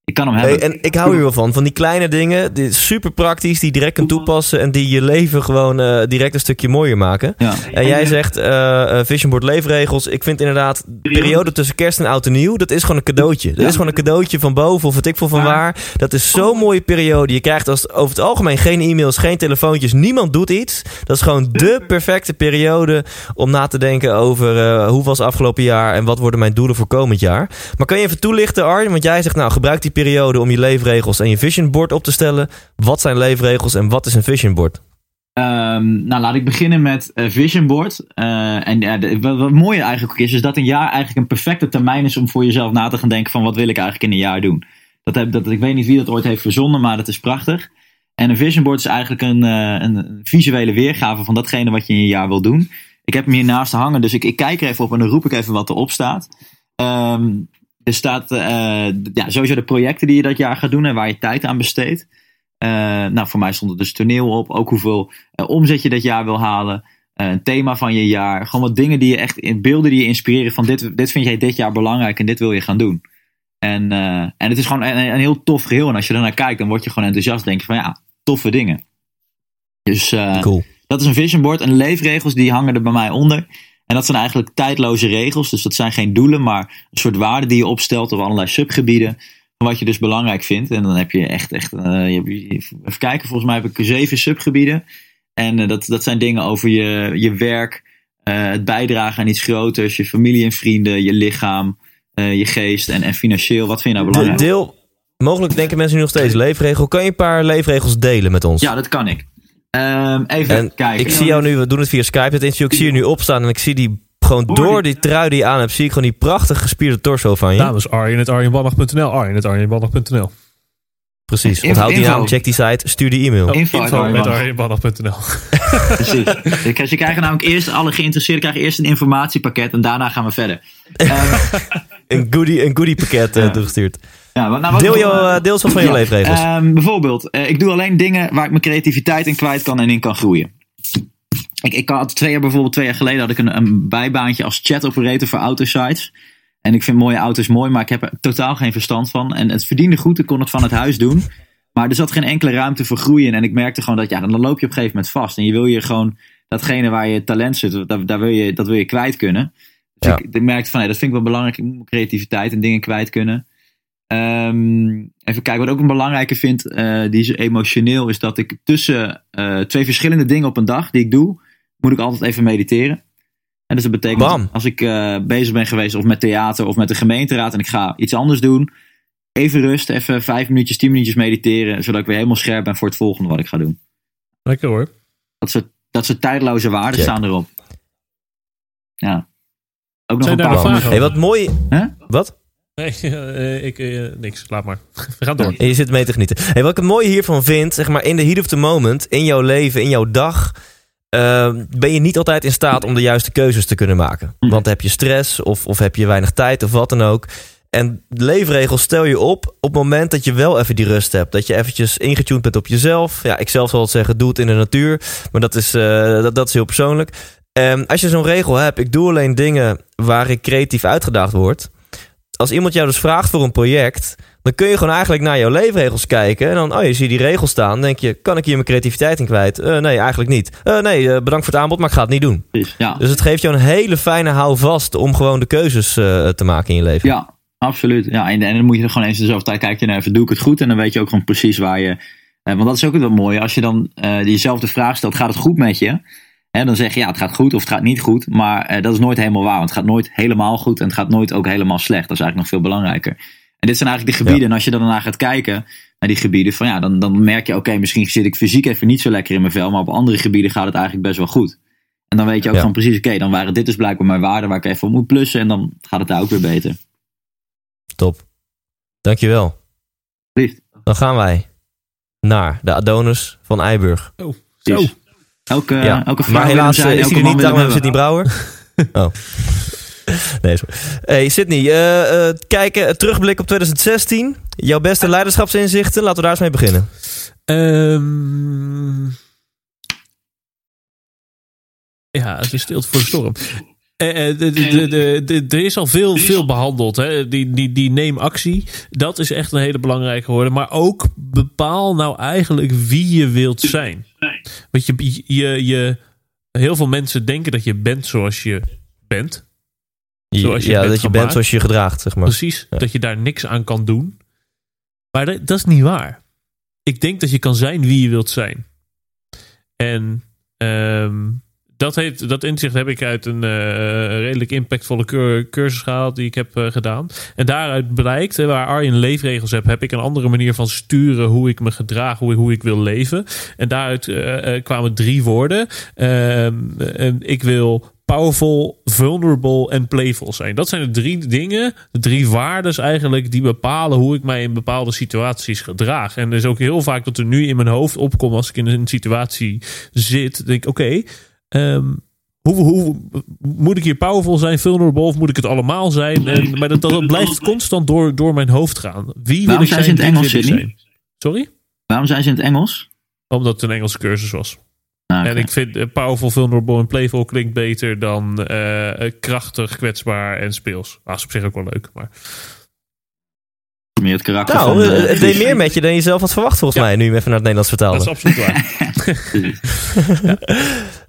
ik kan hem hebben. Hey, en ik hou hier wel van. Van die kleine dingen, die super praktisch, die direct kunt toepassen. En die je leven gewoon eh, direct een stukje mooier maken. ja. En jij zegt eh eh, Vision Board leefregels. Ik vind inderdaad de periode tussen kerst en oud en nieuw. Dat is gewoon een cadeautje. Dat is gewoon een cadeautje van boven of wat ik veel van waar. Dat is zo'n mooie periode. Je krijgt als, over het algemeen geen e-mails, geen telefoontjes. Niemand doet iets. Dat is gewoon de perfecte periode om na te denken over eh, hoe was afgelopen jaar en wat worden mijn doelen voor komend jaar. Maar kan je even toelichten Arjen? Want jij zegt nou gebruik die periode om je leefregels en je Vision Board op te stellen. Wat zijn leefregels en wat is een Vision Board? Ehm, nou, laat ik beginnen met eh, Vision Board. Eh, en ja, wat, wat mooie eigenlijk is, is dat een jaar eigenlijk een perfecte termijn is om voor jezelf na te gaan denken van wat wil ik eigenlijk in een jaar doen. Dat heb, dat, ik weet niet wie dat ooit heeft verzonnen, maar dat is prachtig. En een Vision Board is eigenlijk een, eh, een visuele weergave van datgene wat je in je jaar wil doen. Ik heb hem hier naast hangen, dus ik, ik kijk er even op en dan roep ik even wat erop staat. Ehm, er staat eh, ja, sowieso de projecten die je dat jaar gaat doen en waar je tijd aan besteedt. Eh, nou, voor mij stond er dus toneel op. Ook hoeveel eh, omzet je dat jaar wil halen. een thema van je jaar. Gewoon wat dingen die je echt in beelden die je inspireren van dit, dit vind jij dit jaar belangrijk en dit wil je gaan doen. En, en het is gewoon een, een heel tof geheel. En als je er naar kijkt, dan word je gewoon enthousiast. Denk je van ja, toffe dingen. Dus Cool. dat is een vision board. En de leefregels die hangen er bij mij onder. En dat zijn eigenlijk tijdloze regels. Dus dat zijn geen doelen, maar een soort waarden die je opstelt op allerlei subgebieden. Van wat je dus belangrijk vindt. En dan heb je echt, echt eh, je even kijken, volgens mij heb ik zeven subgebieden. En eh, dat, dat zijn dingen over je, je werk, eh, het bijdragen aan iets groters, je familie en vrienden, je lichaam, je geest en, en financieel. Wat vind je nou belangrijk? deel, mogelijk denken mensen nu nog steeds leefregel. Kan je een paar leefregels delen met ons? Ja, dat kan ik. Ehm, even en kijken. ik zie jou nu, we doen het via Skype, het interview. Ik zie je nu opstaan en ik zie die gewoon door die trui die je aan hebt, zie ik gewoon die prachtig gespierde torso van je. Namens arjen.arjenbannach.nl. Arjen.arjenbannach.nl. Precies. Info- Onthoud die naam, check die site, stuur die e-mail. Oh, Info. Precies. Dus Ze krijgen namelijk eerst, alle geïnteresseerden krijgen eerst een informatiepakket en daarna gaan we verder. Ehm, Een goodie, een goodie pakket eh, Ja. toegestuurd. Ja, nou, wat- Deel, jou, eh, deel eens wat van je leefregels. ehm, bijvoorbeeld, eh, ik doe alleen dingen waar ik mijn creativiteit in kwijt kan en in kan groeien. Ik, ik had twee jaar bijvoorbeeld, twee jaar geleden had ik een, een bijbaantje als chat operator voor autosites. En ik vind mooie auto's mooi, maar ik heb er totaal geen verstand van. En het verdiende goed, ik kon het van het huis doen. Maar er zat geen enkele ruimte voor groeien. En ik merkte gewoon dat, ja, dan loop je op een gegeven moment vast. En je wil je gewoon, datgene waar je talent zit, daar, daar wil je, dat wil je kwijt kunnen. Dus Ja. ik, ik merkte van, nee, dat vind ik wel belangrijk. Ik moet mijn creativiteit en dingen kwijt kunnen. Ehm, even kijken, wat ik ook een belangrijke vind, eh, die is emotioneel, is dat ik tussen eh, twee verschillende dingen op een dag die ik doe, moet ik altijd even mediteren. En dus dat betekent, Bam. als ik eh, bezig ben geweest of met theater of met de gemeenteraad en ik ga iets anders doen, even rust, even vijf minuutjes, tien minuutjes mediteren, zodat ik weer helemaal scherp ben voor het volgende wat ik ga doen. Lekker hoor. Dat soort, dat soort tijdloze waarden Check. staan erop. Ja. Ook nog Zijn een paar vragen Hey, wat mooi. Hè? Wat? Nee, eh, ik, eh, niks. Laat maar. We gaan door. Je zit mee te genieten. Hey, wat ik het mooie hiervan vind, zeg maar in de heat of the moment, in jouw leven, in jouw dag, eh, ben je niet altijd in staat om de juiste keuzes te kunnen maken. Want heb je stress of, of heb je weinig tijd of wat dan ook. En de leefregels stel je op op het moment dat je wel even die rust hebt. Dat je eventjes ingetuned bent op jezelf. Ja, ik zelf zal het zeggen, doe het in de natuur. Maar dat is, eh, dat, dat is heel persoonlijk. En als je zo'n regel hebt, ik doe alleen dingen waar ik creatief uitgedaagd word. Als iemand jou dus vraagt voor een project, dan kun je gewoon eigenlijk naar jouw leefregels kijken. En dan, oh je ziet die regels staan. denk je, kan ik hier mijn creativiteit in kwijt? Uh, nee, eigenlijk niet. Uh, nee, uh, bedankt voor het aanbod, maar ik ga het niet doen. Ja. Dus het geeft jou een hele fijne houvast om gewoon de keuzes te maken in je leven. Ja, absoluut. Ja, en, en dan moet je er gewoon eens dezelfde tijd kijken naar even, doe ik het goed? En dan weet je ook gewoon precies waar je... want dat is ook wel mooi. Als je dan diezelfde vraag stelt, gaat het goed met je? En dan zeg je ja, het gaat goed of het gaat niet goed. Maar dat is nooit helemaal waar. Want het gaat nooit helemaal goed en het gaat nooit ook helemaal slecht. Dat is eigenlijk nog veel belangrijker. En dit zijn eigenlijk de gebieden. En als je dan naar gaat kijken, naar die gebieden, van ja, dan, dan merk je, oké, misschien zit ik fysiek even niet zo lekker in mijn vel, maar op andere gebieden gaat het eigenlijk best wel goed. En dan weet je ook gewoon precies, oké, dan waren dit dus blijkbaar mijn waarden waar ik even op moet plussen en dan gaat het daar ook weer beter. Top. Dankjewel. Lief. Dan gaan wij naar de Adonis van Eiburg. Oh, zo. Elke, ja. elke maar helaas eh, is hij er niet, daarom hebben we Brouwer. oh. Nee, Hey Sydney, uh, uh, kijken, terugblik op 2016. Jouw beste leiderschapsinzichten, laten we daar eens mee beginnen. Um, ja, het is stilte voor de storm. Uh, er is al veel, veel behandeld. Hè? Die, die, die neem actie. Dat is echt een hele belangrijke geworden. Maar ook bepaal nou eigenlijk wie je wilt zijn. Want je, je, je, heel veel mensen denken dat je bent zoals je bent. Zoals je ja, dat je bent zoals je gedraagt, zeg maar. Precies, dat je daar niks aan kan doen. Maar dat, dat, is niet waar. Ik denk dat je kan zijn wie je wilt zijn. En um, dat, heeft, dat inzicht heb ik uit een uh, redelijk impactvolle cursus gehaald die ik heb uh, gedaan. En daaruit blijkt, waar Arjen leefregels heb, heb ik een andere manier van sturen hoe ik me gedraag, hoe hoe ik wil leven. En daaruit uh, kwamen drie woorden. Ehm, ik wil powerful, vulnerable en playful zijn. Dat zijn de drie dingen, de drie waarden eigenlijk, die bepalen hoe ik mij in bepaalde situaties gedraag. En er is ook heel vaak dat er nu in mijn hoofd opkomt als ik in een situatie zit, denk ik, oké, ehm, hoe, hoe, moet ik hier powerful zijn, vulnerable, of moet ik het allemaal zijn? En, maar dat, dat blijft constant door, door mijn hoofd gaan. Wie wil ik zijn, in het Engels? Sorry? Waarom zijn ze in het Engels? Omdat het een Engelse cursus was. Ah, en ik vind uh, Powerful, Vulnerable en Playful klinkt beter dan uh, krachtig, kwetsbaar en speels. Dat is op zich ook wel leuk, maar... Meer het karakter nou, van... het deed meer met je dan je zelf had verwacht volgens mij, nu je hem even naar het Nederlands vertaalde. Dat is absoluut waar.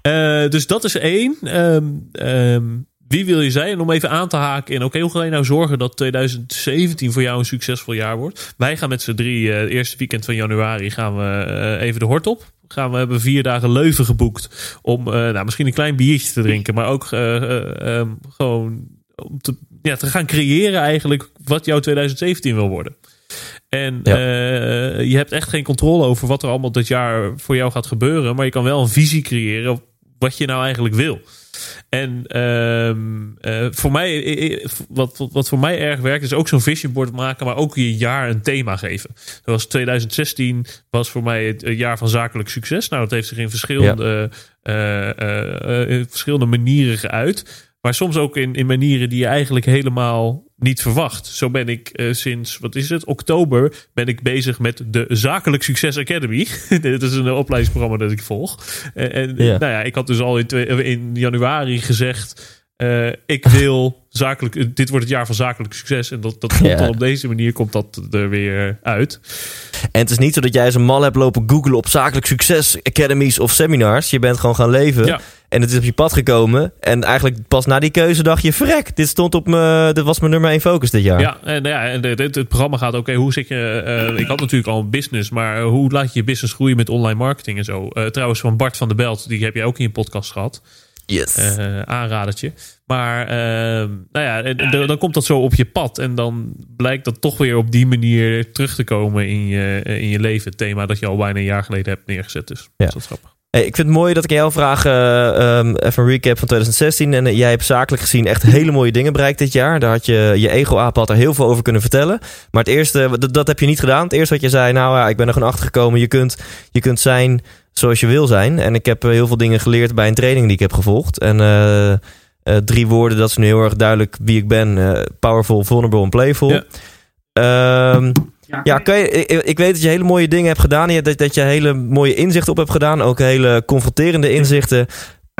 ja. uh, dus dat is één. Um, um, wie wil je zijn? En om even aan te haken in, oké, hoe ga je nou zorgen dat 2017 voor jou een succesvol jaar wordt? Wij gaan met z'n drie, uh, het eerste weekend van januari, gaan we uh, even de hort op. Gaan we hebben vier dagen Leuven geboekt om uh, nou, misschien een klein biertje te drinken, maar ook um, gewoon om te, ja, te gaan creëren eigenlijk wat jouw 2017 wil worden. En ja. je hebt echt geen controle over wat er allemaal dit jaar voor jou gaat gebeuren, maar je kan wel een visie creëren wat je nou eigenlijk wil. En uh, voor mij, wat, wat voor mij erg werkt, is ook zo'n vision board maken, maar ook je jaar een thema geven. Zoals 2016 was voor mij het jaar van zakelijk succes. Nou, dat heeft zich in verschillende, ja. uh, verschillende manieren geuit. Maar soms ook in, in manieren die je eigenlijk helemaal niet verwacht. Zo ben ik uh, sinds, wat is het, oktober ben ik bezig met de Zakelijk Succes Academy. Dit is een opleidingsprogramma dat ik volg. En, en nou ja, ik had dus al in, in januari gezegd... Uh, ik wil zakelijk, dit wordt het jaar van zakelijk succes. En dat, dat komt ja. dan op deze manier komt dat er weer uit. En het is niet zo dat jij eens een mal hebt lopen googlen op zakelijk succes academies of seminars. Je bent gewoon gaan leven. Ja. En het is op je pad gekomen. En eigenlijk pas na die keuze dacht je: verrek, dit stond op me. Dit was mijn nummer één focus dit jaar. Ja, en, ja, en het, het programma gaat: oké, hoe zit je. Uh, ik had natuurlijk al een business, maar hoe laat je je business groeien met online marketing en zo? Uh, trouwens, van Bart van der Belt, die heb jij ook in je podcast gehad. Yes. Uh, aanradertje. Maar uh, nou ja, dan komt dat zo op je pad. En dan blijkt dat toch weer op die manier terug te komen in je, in je leven. Het thema dat je al bijna een jaar geleden hebt neergezet. Dus ja. dat is grappig. Hey, ik vind het mooi dat ik jou vraag, uh, um, even een recap van 2016. En uh, jij hebt zakelijk gezien echt hele mooie dingen bereikt dit jaar. Daar had je, je ego-aap had er heel veel over kunnen vertellen. Maar het eerste, dat, dat heb je niet gedaan. Het eerste wat je zei, nou ja, ik ben er gewoon achter gekomen. Je kunt, je kunt zijn zoals je wil zijn. En ik heb heel veel dingen geleerd bij een training die ik heb gevolgd. En uh, drie woorden, dat is nu heel erg duidelijk wie ik ben. powerful, vulnerable en playful. Ja. Um, ja, kan je, ik, weet dat je hele mooie dingen hebt gedaan. Je, dat, dat je hele mooie inzichten op hebt gedaan. Ook hele confronterende inzichten.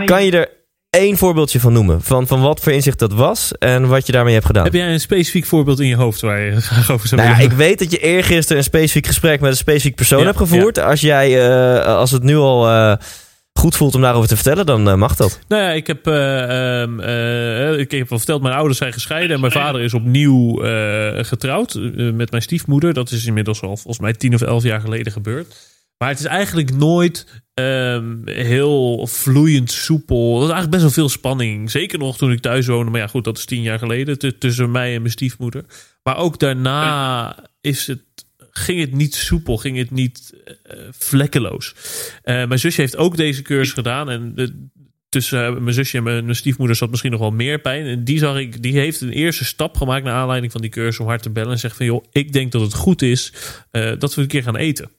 Kan je er één voorbeeldje van noemen? Van, van wat voor inzicht dat was en wat je daarmee hebt gedaan? Heb jij een specifiek voorbeeld in je hoofd waar je graag over zou Nou ja, willen? ik weet dat je eergisteren een specifiek gesprek met een specifiek persoon Ja, hebt gevoerd. Als, jij, eh, als het nu al eh, goed voelt om daarover te vertellen, dan eh, mag dat. Nou ja, ik heb, eh, ehm, eh, ik heb al verteld, mijn ouders zijn gescheiden en mijn vader is opnieuw eh, getrouwd met mijn stiefmoeder. Dat is inmiddels al volgens mij tien of elf jaar geleden gebeurd. Maar het is eigenlijk nooit ehm, heel vloeiend soepel. Er is eigenlijk best wel veel spanning. Zeker nog toen ik thuis woonde. Maar ja, goed, dat is tien jaar geleden. tussen mij en mijn stiefmoeder. Maar ook daarna is het, ging het niet soepel. Ging het niet eh, vlekkeloos. Eh, mijn zusje heeft ook deze cursus gedaan. En de, tussen eh, mijn zusje en mijn, stiefmoeder zat misschien nog wel meer pijn. En die zag ik, die heeft een eerste stap gemaakt naar aanleiding van die cursus om haar te bellen. En zegt van joh, ik denk dat het goed is dat we een keer gaan eten.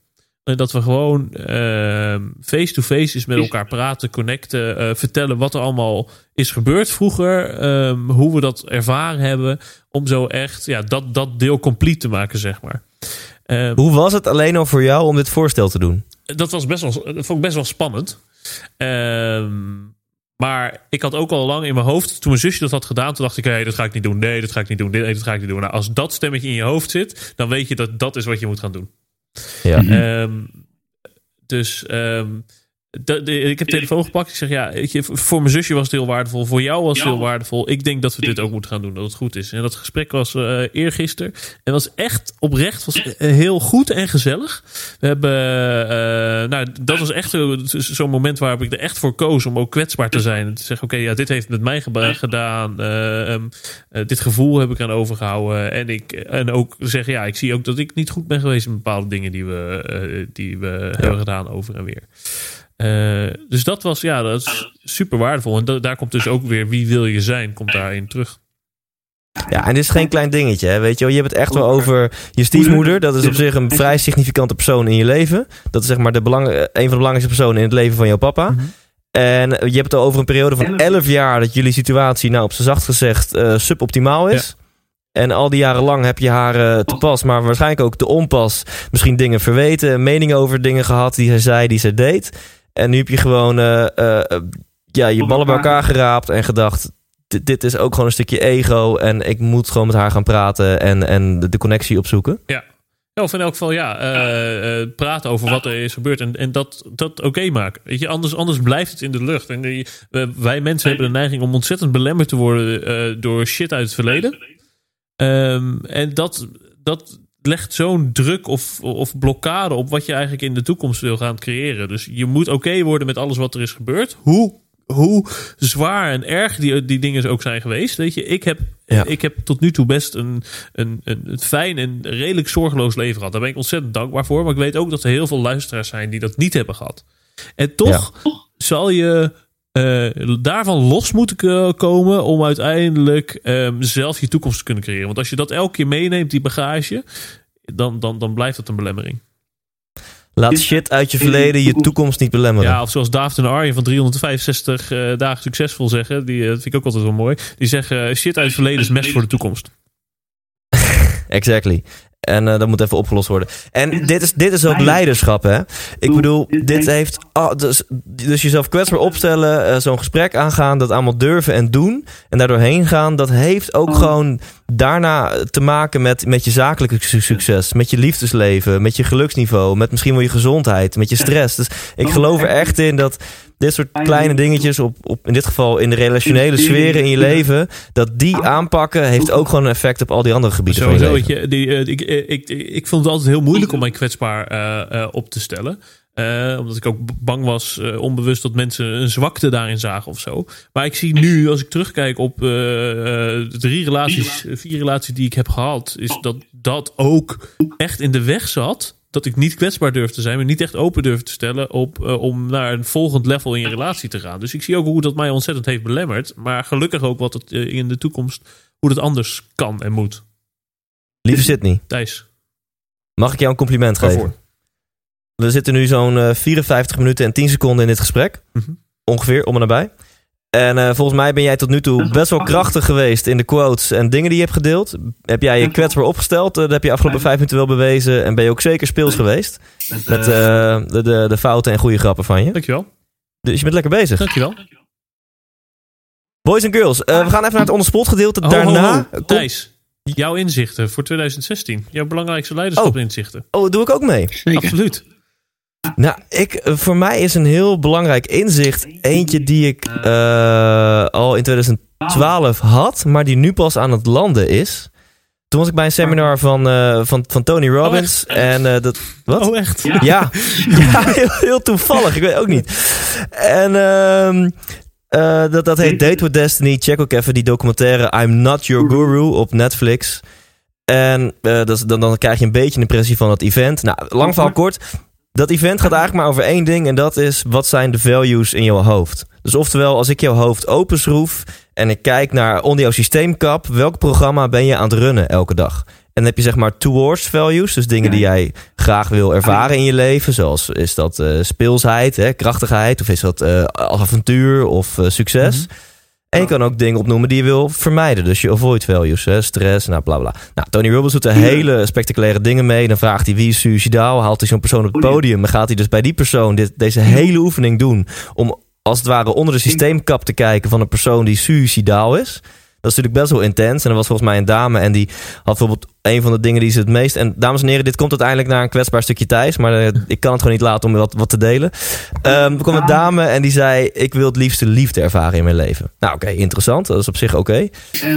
En dat we gewoon ehm, face-to-face is met elkaar praten, connecten, eh, vertellen wat er allemaal is gebeurd vroeger, ehm, hoe we dat ervaren hebben, om zo echt ja, dat, dat deel compleet te maken, zeg maar. Ehm, Hoe was het alleen al voor jou om dit voorstel te doen? dat was best wel, dat vond ik best wel spannend. Ehm, maar ik had ook al lang in mijn hoofd, toen mijn zusje dat had gedaan, toen dacht ik, hé, dat ga ik niet doen. Nee, dat ga ik niet doen. Nee, dat ga ik niet doen. Nou, als dat stemmetje in je hoofd zit, dan weet je dat dat is wat je moet gaan doen. Ja. Ehm, dus ehm, de, de- ik heb de telefoon gepakt. Ik zeg ja, voor mijn zusje was het heel waardevol. Voor jou was het heel waardevol. Ik denk dat we dit ook moeten gaan doen. Dat het goed is. En dat gesprek was eh eergisteren. En was echt oprecht. Was eh, heel goed en gezellig. We hebben. eh, nou, dat was echt zo- zo'n moment waarop ik er echt voor koos om ook kwetsbaar te zijn. En te zeggen: Oké, ja, dit heeft met mij gedaan. eh, ehm, eh, dit gevoel heb ik aan overgehouden. En, ik, en ook zeggen: Ja, ik zie ook dat ik niet goed ben geweest in bepaalde dingen die we, die we hebben gedaan over en weer. Eh, dus dat was, ja, dat is super waardevol. En da- daar komt dus ook weer wie wil je zijn, komt daarin terug. Ja, en dit is geen klein dingetje, hè? weet je wel. Je hebt het echt wel over je stiefmoeder. Dat is op zich een vrij significante persoon in je leven. Dat is zeg maar de belang, een van de belangrijkste personen in het leven van jouw papa. En je hebt het al over een periode van 11 jaar dat jullie situatie, nou op z'n zacht gezegd, eh, suboptimaal is. En al die jaren lang heb je haar eh, te pas, maar waarschijnlijk ook te onpas. Misschien dingen verweten, meningen over dingen gehad die zij zei, die zij deed. En nu heb je gewoon eh, eh, eh, ja, je ballen bij elkaar geraapt en gedacht: dit, dit is ook gewoon een stukje ego. En ik moet gewoon met haar gaan praten en, en de, de connectie opzoeken. Ja. Of in elk geval, ja, praten over wat er is gebeurd en, en dat, dat oké maken. Weet je, anders, anders blijft het in de lucht. En die, wij mensen hebben de neiging om ontzettend belemmerd te worden door shit uit het verleden. Ehm, en dat, dat legt zo'n druk of, of blokkade op wat je eigenlijk in de toekomst wil gaan creëren. Dus je moet oké worden met alles wat er is gebeurd. Hoe, hoe zwaar en erg die, die dingen ook zijn geweest. Weet je, ik heb, Ja. ik heb tot nu toe best een, een, een, een fijn en redelijk zorgeloos leven gehad. Daar ben ik ontzettend dankbaar voor. Maar ik weet ook dat er heel veel luisteraars zijn die dat niet hebben gehad. En toch zal je eh, daarvan los moeten komen om uiteindelijk ehm, zelf je toekomst te kunnen creëren. Want als je dat elke keer meeneemt, die bagage, dan, dan, dan blijft dat een belemmering. Laat shit uit je verleden je toekomst niet belemmeren. Ja, of zoals David en Arjen van 365 eh, dagen succesvol zeggen, die eh, dat vind ik ook altijd wel mooi. Die zeggen: shit uit het verleden is mest voor de toekomst. Exactly. En eh, dat moet even opgelost worden. En dit is, dit is ook leiderschap, hè? Ik bedoel, dit heeft. dus, dus jezelf kwetsbaar opstellen, eh, zo'n gesprek aangaan, dat allemaal durven en doen. En daardoor heen gaan, dat heeft ook gewoon daarna te maken met, met je zakelijke su- succes, met je liefdesleven, met je geluksniveau, met misschien wel je gezondheid, met je stress. Dus ik geloof er echt in dat dit soort kleine dingetjes, op, op, in dit geval in de relationele sferen in je leven, dat die aanpakken, heeft ook gewoon een effect op al die andere gebieden van je Sowieso, leven. je, die, eh, ik, eh, ik, ik, ik vond het altijd heel moeilijk om mij kwetsbaar eh, eh, op te stellen. Eh, omdat ik ook bang was, eh, onbewust, dat mensen een zwakte daarin zagen of zo. Maar ik zie nu, als ik terugkijk op eh, eh, drie relaties, vier relaties die ik heb gehad, is dat dat ook echt in de weg zat. Dat ik niet kwetsbaar durfde te zijn, maar niet echt open durfde te stellen op, om naar een volgend level in je relatie te gaan. Dus ik zie ook hoe dat mij ontzettend heeft belemmerd. Maar gelukkig ook wat het in de toekomst, hoe dat anders kan en moet. Lieve Sydney, Thijs. mag ik jou een compliment geven? We zitten nu zo'n eh, 54 minuten en 10 seconden in dit gesprek. Mhm. Ongeveer, om en nabij. En eh, volgens mij ben jij tot nu toe best wel krachtig geweest in de quotes en dingen die je hebt gedeeld. Heb jij je kwetsbaar opgesteld? Eh, dat heb je afgelopen vijf minuten wel bewezen. En ben je ook zeker speels geweest met eh, de, de, de fouten en goede grappen van je. Dankjewel. Dus je bent lekker bezig. Dankjewel. Boys and girls, eh, we gaan even naar het onderspot gedeelte. Daarna... ho. komt- Thijs, jouw inzichten voor 2016. Jouw belangrijkste leiderschap-inzichten. Oh, doe ik ook mee. Zeker. Absoluut. Nou, ik, eh, voor mij is een heel belangrijk inzicht eentje die ik eh, al in 2012 had, maar die nu pas aan het landen is. Toen was ik bij een seminar van, eh, van, van Tony Robbins. echt? en dat. Wat? Oh, echt? Ja, ja heel, heel toevallig. Ik weet ook niet. En ehm, eh, dat, dat heet Date with Destiny. Check ook even die documentaire I'm Not Your Guru op Netflix. En dat dan, dan krijg je een beetje een impressie van het event. Nou, lang verhaal kort. Dat event gaat eigenlijk maar over één ding. En dat is, wat zijn de values in jouw hoofd? Dus oftewel, als ik jouw hoofd openschroef... en ik kijk naar onder jouw systeemkap... welk programma ben je aan het runnen elke dag? En dan heb je zeg maar towards values. Dus dingen die jij graag wil ervaren in je leven. Zoals is dat eh, speelsheid, hè, krachtigheid. Of is dat eh, avontuur of eh, succes. En je kan ook dingen opnoemen die je wil vermijden. Dus je avoid values, hè, stress, nou bla bla. Nou, Tony Robbins doet er hele spectaculaire dingen mee. Dan vraagt hij wie is suicidaal. Haalt hij zo'n persoon op het podium. Dan gaat hij dus bij die persoon dit, deze hele oefening doen. Om als het ware onder de systeemkap te kijken van een persoon die suicidaal is. Dat is natuurlijk best wel intens. En er was volgens mij een dame en die had bijvoorbeeld een van de dingen die ze het meest... En dames en heren, dit komt uiteindelijk naar een kwetsbaar stukje Thijs. Maar eh, ik kan het gewoon niet laten om wat, wat te delen. Ehm, er kwam een dame en die zei... Ik wil het liefste liefde ervaren in mijn leven. Nou oké, interessant. Dat is op zich oké.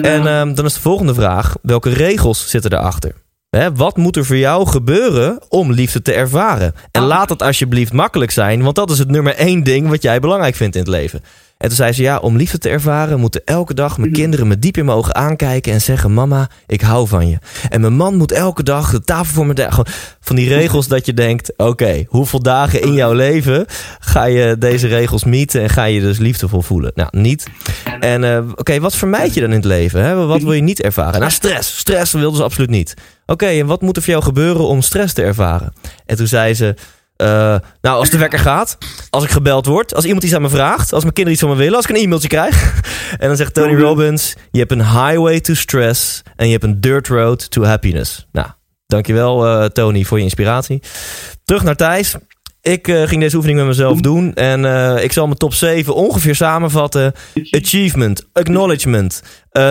En ehm, dan is de volgende vraag. Welke regels zitten erachter? Hè, wat moet er voor jou gebeuren om liefde te ervaren? En laat het alsjeblieft makkelijk zijn, want dat is het nummer één ding wat jij belangrijk vindt in het leven. En toen zei ze, ja, om liefde te ervaren moeten elke dag mijn kinderen me diep in mijn ogen aankijken en zeggen, mama, ik hou van je. En mijn man moet elke dag de tafel voor me gewoon Van die regels dat je denkt, oké, hoeveel dagen in jouw leven ga je deze regels meeten en ga je dus liefdevol voelen? Nou, niet. En eh, oké, wat vermijd je dan in het leven? Hè? Wat wil je niet ervaren? Nou, stress. Stress wilden ze absoluut niet. Oké, en wat moet er voor jou gebeuren om stress te ervaren? En toen zei ze... eh, nou, als de wekker gaat, als ik gebeld word, als iemand iets aan me vraagt, als mijn kinderen iets van me willen, als ik een e-mailtje krijg. en dan zegt Tony Robbins: Je hebt een highway to stress en je hebt een dirt road to happiness. Nou, dankjewel eh Tony voor je inspiratie. Terug naar Thijs. Ik eh, ging deze oefening met mezelf doen en ik zal mijn top 7 ongeveer samenvatten. Achievement, acknowledgement,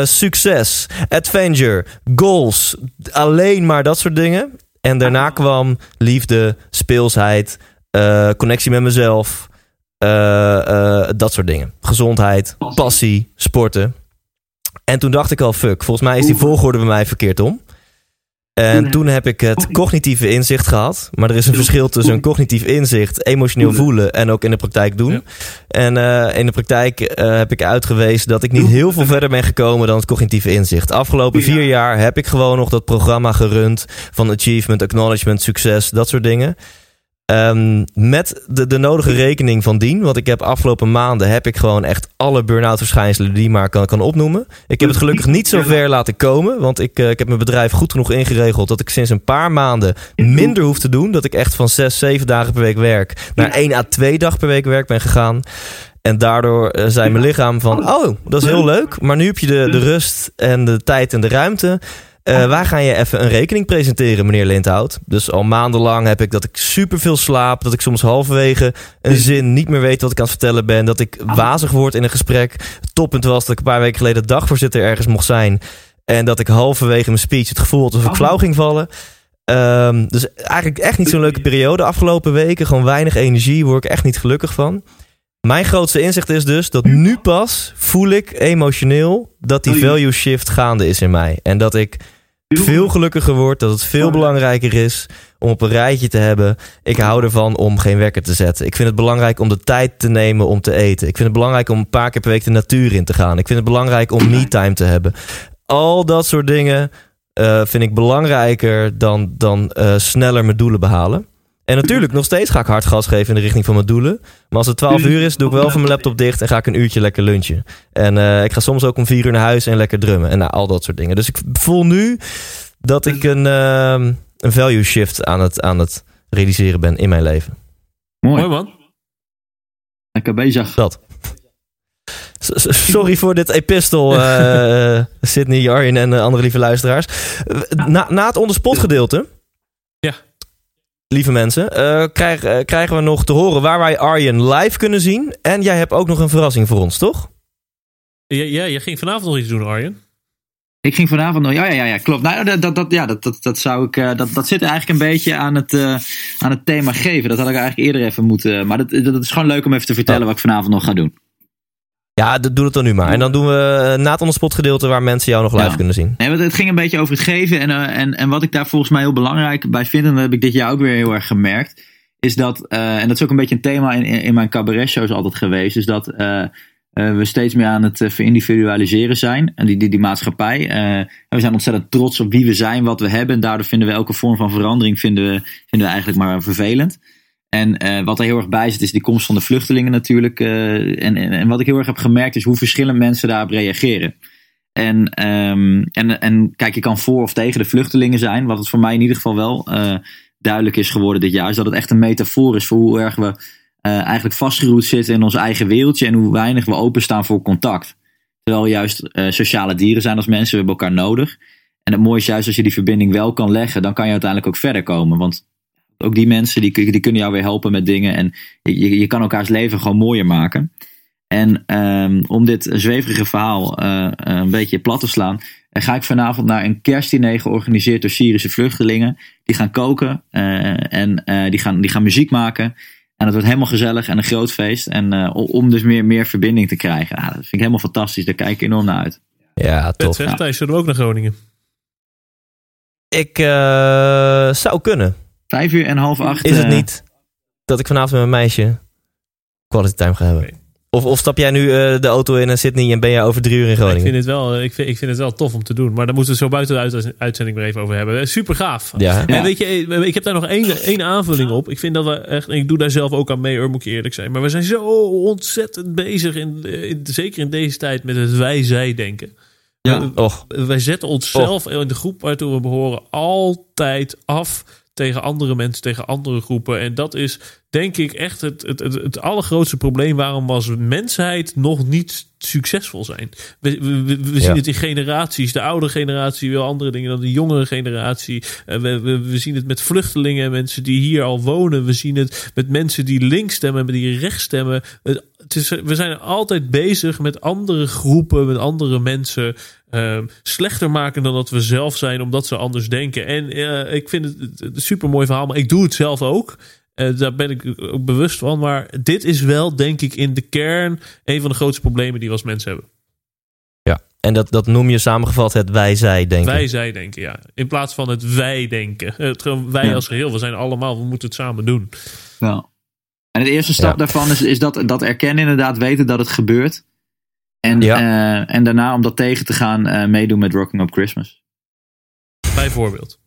succes, adventure, goals, alleen maar dat soort dingen. En daarna kwam liefde, speelsheid, eh, connectie met mezelf, eh, eh, dat soort dingen. Gezondheid, passie, sporten. En toen dacht ik al, fuck, volgens mij is die volgorde bij mij verkeerd om. En toen heb ik het cognitieve inzicht gehad. Maar er is een verschil tussen een cognitief inzicht, emotioneel voelen en ook in de praktijk doen. Ja. En eh, in de praktijk eh, heb ik uitgewezen dat ik niet heel veel verder ben gekomen dan het cognitieve inzicht. Afgelopen vier jaar heb ik gewoon nog dat programma gerund van achievement, acknowledgement, succes, dat soort dingen. Ehm, met de, de nodige rekening van dien. Want ik heb afgelopen maanden heb ik gewoon echt alle burn-out verschijnselen die maar kan, kan opnoemen. Ik heb het gelukkig niet zo ver laten komen. Want ik, eh, ik heb mijn bedrijf goed genoeg ingeregeld dat ik sinds een paar maanden minder hoef te doen. Dat ik echt van zes, zeven dagen per week werk naar één à twee dagen per week werk ben gegaan. En daardoor eh, zei mijn lichaam van, oh, dat is heel leuk. Maar nu heb je de, de rust en de tijd en de ruimte. Eh, wij gaan je even een rekening presenteren, meneer Lindhout. Dus al maandenlang heb ik dat ik superveel slaap. Dat ik soms halverwege een zin niet meer weet wat ik aan het vertellen ben. Dat ik wazig word in een gesprek. Het toppunt was dat ik een paar weken geleden dagvoorzitter ergens mocht zijn. En dat ik halverwege mijn speech het gevoel had alsof ik flauw ging vallen. Ehm, dus eigenlijk echt niet zo'n leuke periode. Afgelopen weken gewoon weinig energie. Word ik echt niet gelukkig van. Mijn grootste inzicht is dus dat nu pas voel ik emotioneel dat die value shift gaande is in mij. En dat ik veel gelukkiger word, dat het veel belangrijker is om op een rijtje te hebben. Ik hou ervan om geen wekker te zetten. Ik vind het belangrijk om de tijd te nemen om te eten. Ik vind het belangrijk om een paar keer per week de natuur in te gaan. Ik vind het belangrijk om me-time te hebben. Al dat soort dingen eh, vind ik belangrijker dan, dan eh, sneller mijn doelen behalen. En natuurlijk, nog steeds ga ik hard gas geven in de richting van mijn doelen. Maar als het 12 uur is, doe ik wel van mijn laptop dicht en ga ik een uurtje lekker lunchen. En eh, ik ga soms ook om vier uur naar huis en lekker drummen. En nou, al dat soort dingen. Dus ik voel nu dat ik een, ehm, een value shift aan het, aan het realiseren ben in mijn leven. Mooi. Mooi man. Lekker bezig. Dat. Sorry voor dit epistel, eh, eh, Sydney, Arjen en andere lieve luisteraars. Na, na het onderspot gedeelte. Lieve mensen, eh, krijg- eh, krijgen we nog te horen waar wij Arjen live kunnen zien. En jij hebt ook nog een verrassing voor ons, toch? Ja, ja, je ging vanavond nog iets doen, Arjen. Ik ging vanavond nog. Ja, ja, ja, ja klopt. Nou, dat, dat, dat, ja, dat, dat, dat zou ik. eh, Dat, dat zit eigenlijk een beetje aan het, eh, aan het thema geven. Dat had ik eigenlijk eerder even moeten. Maar dat, dat is gewoon leuk om even te vertellen wat ik vanavond nog ga doen. Ja, doe het dan nu maar. En dan doen we eh, na het onderspot gedeelte waar mensen jou nog live Ja. kunnen zien. Nee, want het ging een beetje over het geven. En, eh, en, en wat ik daar volgens mij heel belangrijk bij vind, en dat heb ik dit jaar ook weer heel erg gemerkt, is dat, eh, en dat is ook een beetje een thema in, in, mijn cabaret-shows altijd geweest, is dat we steeds meer aan het verindividualiseren zijn. En die, die, die maatschappij. en we zijn ontzettend trots op wie we zijn, wat we hebben. En daardoor vinden we elke vorm van verandering vinden we, vinden we eigenlijk maar vervelend. En eh, wat er heel erg bij zit, is die komst van de vluchtelingen natuurlijk. eh, en, en, wat ik heel erg heb gemerkt, is hoe verschillend mensen daarop reageren. En, ehm, en, en kijk, je kan voor of tegen de vluchtelingen zijn. Wat het voor mij in ieder geval wel eh, duidelijk is geworden dit jaar, is dat het echt een metafoor is voor hoe erg we eigenlijk vastgeroerd zitten in ons eigen wereldje en hoe weinig we openstaan voor contact. Terwijl juist sociale dieren zijn als mensen, we hebben elkaar nodig. En het mooie is juist als je die verbinding wel kan leggen, dan kan je uiteindelijk ook verder komen. Want ook die mensen die, die kunnen jou weer helpen met dingen en je, je kan elkaars leven gewoon mooier maken. En ehm, om dit zweverige verhaal eh, een beetje plat te slaan, eh, ga ik vanavond naar een kerstdiner georganiseerd door Syrische vluchtelingen. Die gaan koken eh, en eh, die, gaan, die gaan muziek maken. En het wordt helemaal gezellig en een groot feest. En eh, om dus meer, meer verbinding te krijgen. Ja, dat vind ik helemaal fantastisch. Daar kijk ik enorm naar uit. Ja, tof. zeg, ja. Thijs, zullen we ook naar Groningen? Ik eh, zou kunnen. Vijf uur en half acht. Is het eh, niet dat ik vanavond met mijn meisje quality time ga hebben? Of, of stap jij nu eh, de auto in in Sydney en ben jij over drie uur in Ik Groningen? vind, het wel, eh, ik, vind, ik vind het wel tof om te doen. Maar daar moeten we het zo buiten de uit- uitzending weer even over hebben. Super gaaf. Ja. En weet je, ik heb daar nog één, één aanvulling op. Ik vind dat we echt, en ik doe daar zelf ook aan mee, hoor, moet ik eerlijk zijn. Maar we zijn zo ontzettend bezig, in, in, zeker in deze tijd, met het wij-zij denken. Ja. Och, wij zetten onszelf in de groep waartoe we behoren altijd af tegen andere mensen, tegen andere groepen. En dat is denk ik echt het, het, het, het allergrootste probleem waarom we als mensheid nog niet succesvol zijn. We, we, we- we zien Ja. het in generaties. De oude generatie wil andere dingen dan de jongere generatie. Eh, We, we, we zien het met vluchtelingen, mensen die hier al wonen. We zien het met mensen die links stemmen, met die rechts stemmen. Het, het is, we zijn altijd bezig met andere groepen, met andere mensen ehm, slechter maken dan dat we zelf zijn, omdat ze anders denken. En eh, ik vind het, het een super mooi verhaal, maar ik doe het zelf ook. Eh, daar ben ik ook bewust van. Maar dit is wel, denk ik, in de kern een van de grootste problemen die we als mensen hebben. ja. En dat, dat noem je samengevat het wij-zij denken. Wij zij denken, ja. In plaats van het wij denken. Het, wij Ja. als geheel. We zijn allemaal, we moeten het samen doen. Ja. En het eerste stap Ja. daarvan is, is dat, dat erkennen inderdaad, weten dat het gebeurt. En, Ja. eh, en daarna om dat tegen te gaan, eh, meedoen met Rocking Up Christmas. Bijvoorbeeld.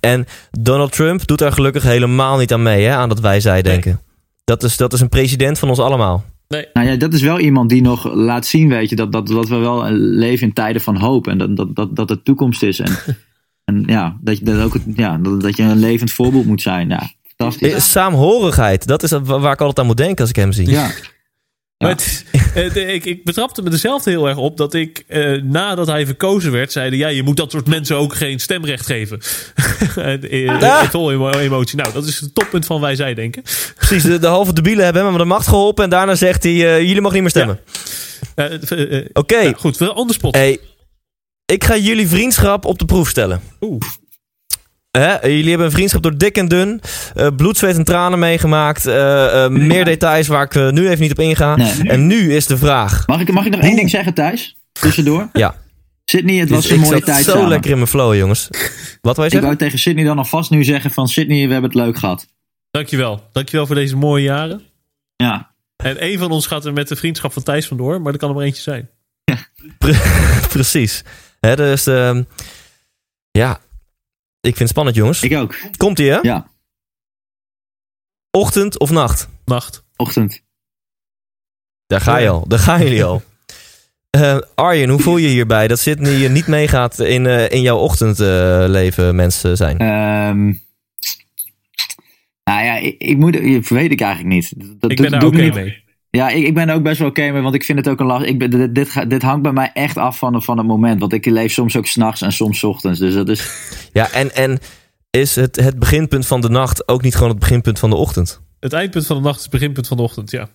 En Donald Trump doet daar gelukkig helemaal niet aan mee, hè, aan dat wij-zij denken. Dat, is, dat is een president van ons allemaal. Nee, Nou ja, dat is wel iemand die nog laat zien, weet je, dat, dat, dat we wel leven in tijden van hoop. En dat, dat, dat, dat het toekomst is. En, en ja, dat, je- dat, ook, het- ja dat, dat je een levend voorbeeld moet zijn. Ja, fantastisch. Saamhorigheid, dat is wa- waar ik altijd aan moet denken als ik hem zie. Ja. Maar het- het- ik, ik betrapte me er zelf heel erg op dat ik, eh, nadat hij verkozen werd, zeiden: ja, je moet dat soort mensen ook geen stemrecht geven. En, eh, Ah. Vol emotie. Nou, dat is het toppunt van wij zij denken. Precies, de, de halve debielen hebben hem aan de macht geholpen en daarna zegt hij, eh, jullie mogen niet meer stemmen. Eh, eh, eh, Oké, nou, goed, on the spot. hey, ik ga jullie vriendschap op de proef stellen. Oeh. Hè, jullie hebben een vriendschap door dik en dun, eh, bloed, zweet en tranen meegemaakt. eh, eh, meer details waar ik nu even niet op inga. Nee. En nu is de vraag. Mag, ik, mag ik nog één ding zeggen, Thijs? Tussendoor? Ja, Sydney, het was dus een ik mooie zat tijd zo samen. lekker in mijn flow, jongens. Wat wil je Ik zeggen? wou tegen Sydney dan alvast nu zeggen van Sydney, we hebben het leuk gehad. Dankjewel. Dankjewel voor deze mooie jaren. Ja, En één van ons gaat er met de vriendschap van Thijs vandoor, maar er kan er maar eentje zijn. Precies. Hè, dus, ehm, ja, ik vind het spannend, jongens. ik ook. Komt ie, hè? Ja, Ochtend of nacht? Nacht. ochtend. Daar ga je al. Daar gaan jullie al. Eh, Arjen, hoe voel je hierbij dat Sydney niet meegaat in, eh, in jouw ochtendleven mensen zijn? Ehm nou ja, ik, ik moet, weet ik eigenlijk niet. Dat, Ik ben daar oké niet- mee. Ja, ik, ik ben er ook best wel oké mee, want ik vind het ook een last. Ik ben, dit, dit, hangt bij mij echt af van, van het moment. Want ik leef soms ook s'nachts en soms 's ochtends. Dus dat is. Ja, en, en is het, het beginpunt van de nacht ook niet gewoon het beginpunt van de ochtend? Het eindpunt van de nacht is het beginpunt van de ochtend, ja.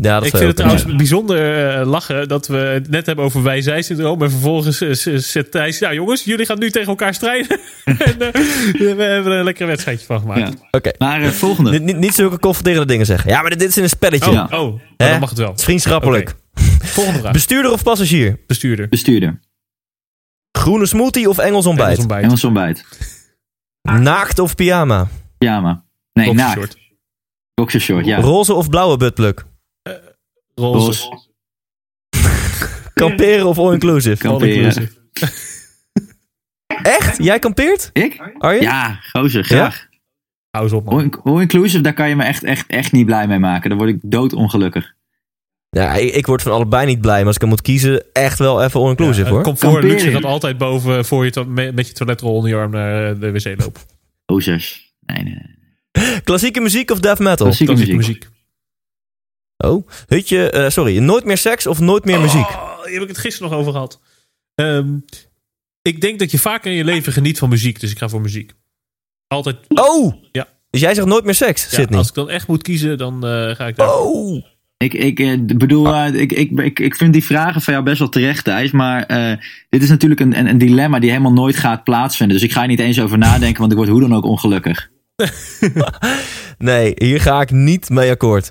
Ja, dat Ik vind het trouwens bijzonder eh, lachen dat we het net hebben over wij-zij-syndroom. En vervolgens eh, z- zet Thijs, nou jongens, jullie gaan nu tegen elkaar strijden. en eh, we hebben er een lekker wedstrijdje van gemaakt. Ja. Oké. Maar eh, volgende. Niet, niet, niet zulke confronterende dingen zeggen. Ja, maar dit, dit is in een spelletje. Oh, Ja. oh nou, dan mag het wel. Het is vriendschappelijk. Volgende vraag. Bestuurder of passagier? Bestuurder. Bestuurder. Groene smoothie of Engels ontbijt? Engels ontbijt. Engels ontbijt. Naakt of pyjama? Pyjama. Nee, naakt. Boxershort. Boxershort, ja. Roze of blauwe buttplug? Roze. Roze. Kamperen of all-inclusive? All Kamperen. inclusive. Echt? Jij kampeert? Ik? Arjen? Ja, gozer, graag. Hou eens op, man. All, all inclusive, daar kan je me echt, echt, echt niet blij mee maken. Daar word ik doodongelukkig. Ja, ik, ik word van allebei niet blij. Maar als ik hem moet kiezen, echt wel even all-inclusive Ja, hoor. Comfort en Kamperen. luxe gaat altijd boven voor je met met je toiletrol onder je arm naar de wc lopen. Gozers. Nee, nee, nee. Klassieke muziek of death metal? Klassieke Klassieke muziek. muziek. Oh, hutje, eh, sorry. Nooit meer seks of nooit meer muziek? Oh, hier heb ik het gisteren nog over gehad. Ehm, ik denk dat je vaak in je leven geniet van muziek. Dus ik ga voor muziek. Altijd. Oh! Ja. Dus jij zegt nooit meer seks, Ja, als ik dan echt moet kiezen, dan eh, ga ik daar. Oh! Ik, ik eh, bedoel, ik, ik, ik, ik vind die vragen van jou best wel terecht, Thijs. Maar eh, dit is natuurlijk een, een, een dilemma die helemaal nooit gaat plaatsvinden. Dus ik ga er niet eens over nadenken, want ik word hoe dan ook ongelukkig. Nee, hier ga ik niet mee akkoord.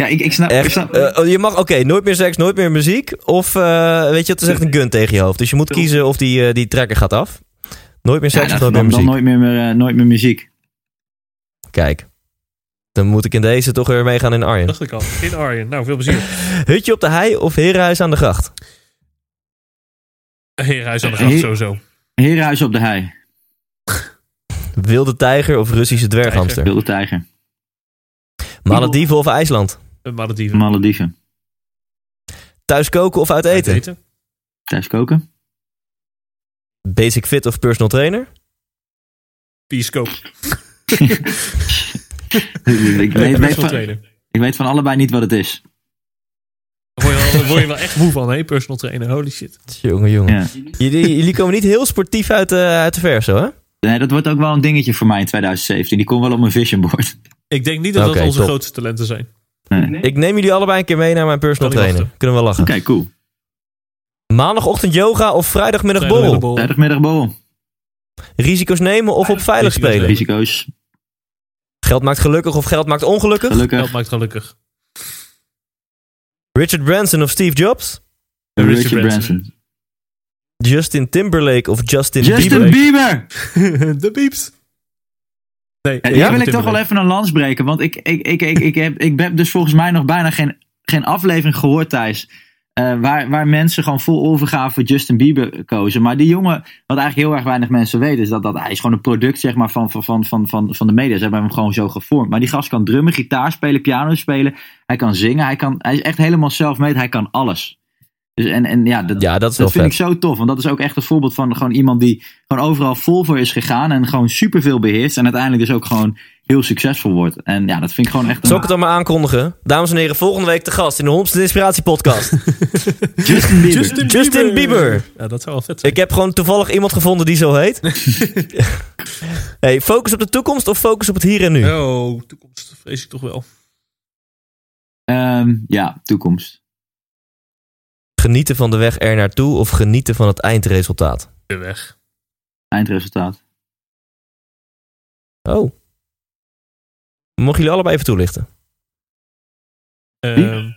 Ja, ik, ik snap... Ik Echt. snap eh, oh, je mag, oké, nooit meer seks, nooit meer muziek. Of, eh, weet je, het is echt een gun tegen je hoofd. Dus je moet kiezen of die, eh, die trekker gaat af. Nooit meer ja, seks of dan, nooit meer dan, muziek. nooit meer, meer, nooit meer muziek. Kijk. Dan moet ik in deze toch weer meegaan in Arjen. Dacht ik al. In Arjen. Nou, veel plezier. Hutje op de hei of herenhuis aan de gracht? Herenhuis aan de gracht Heer- sowieso. Herenhuis op de hei. Wilde tijger of Russische dwerghamster? Wilde tijger. Malediven of IJsland? Een Malediven. Malediven. Thuis koken of uit eten? Thuis koken. Basic fit of personal trainer? Bioscoop. ik, weet, van, trainer. ik weet van allebei niet wat het is. Daar word je, wel, word je wel echt moe van, hè? Personal trainer. Holy shit. Jongen, jongen. Ja. Jullie, jullie komen niet heel sportief uit, de uit de zo, hè? Nee, dat wordt ook wel een dingetje voor mij in 2017. Die komt wel op mijn vision board. Ik denk niet dat dat onze top. grootste talenten zijn. Nee. Ik neem jullie allebei een keer mee naar mijn personal trainer. wachten. Kunnen we lachen. Oké, cool. Maandagochtend yoga of vrijdagmiddag Vrijdag borrel? Vrijdagmiddag borrel. Risico's nemen of op veilig Risico's spelen? Risico's. Geld maakt gelukkig of geld maakt ongelukkig? Gelukkig. Geld maakt gelukkig. Richard Branson of Steve Jobs? Richard Richard, Branson. Branson. Justin Timberlake of Justin, Justin Bieber? Bieber! de pieps. Nee, Ja, wil ik toch wel even een lans breken. Want ik, ik, ik, ik, ik, heb, ik heb dus volgens mij nog bijna geen, geen aflevering gehoord, Thijs. eh, waar, waar mensen gewoon vol overgave voor Justin Bieber kozen. Maar die jongen, wat eigenlijk heel erg weinig mensen weten, is dat, dat hij is gewoon een product zeg maar, van, van, van, van, van, van de media. Ze hebben hem gewoon zo gevormd. Maar die gast kan drummen, gitaar spelen, piano spelen. Hij kan zingen. Hij, kan, hij is echt helemaal self-made. Hij kan alles. Dus en, en ja, dat, Ja, dat is wel dat vind vet. ik zo tof. Want dat is ook echt een voorbeeld van gewoon iemand die gewoon overal vol voor is gegaan. En gewoon superveel beheerst. En uiteindelijk dus ook gewoon heel succesvol wordt. En ja, dat vind ik gewoon echt een... Zal ik het dan maar aankondigen? Dames en heren, volgende week te gast in de Holmste Inspiratie Podcast. Justin Bieber. Justin, Justin Bieber. Ja, dat zou wel vet zijn. Ik heb gewoon toevallig iemand gevonden die zo heet. hey, focus op de toekomst of focus op het hier en nu? Oh, toekomst vrees ik toch wel. Ehm, ja, toekomst. Genieten van de weg er naartoe of genieten van het eindresultaat? De weg. Eindresultaat. Oh. Mogen jullie allebei even toelichten? Ehm,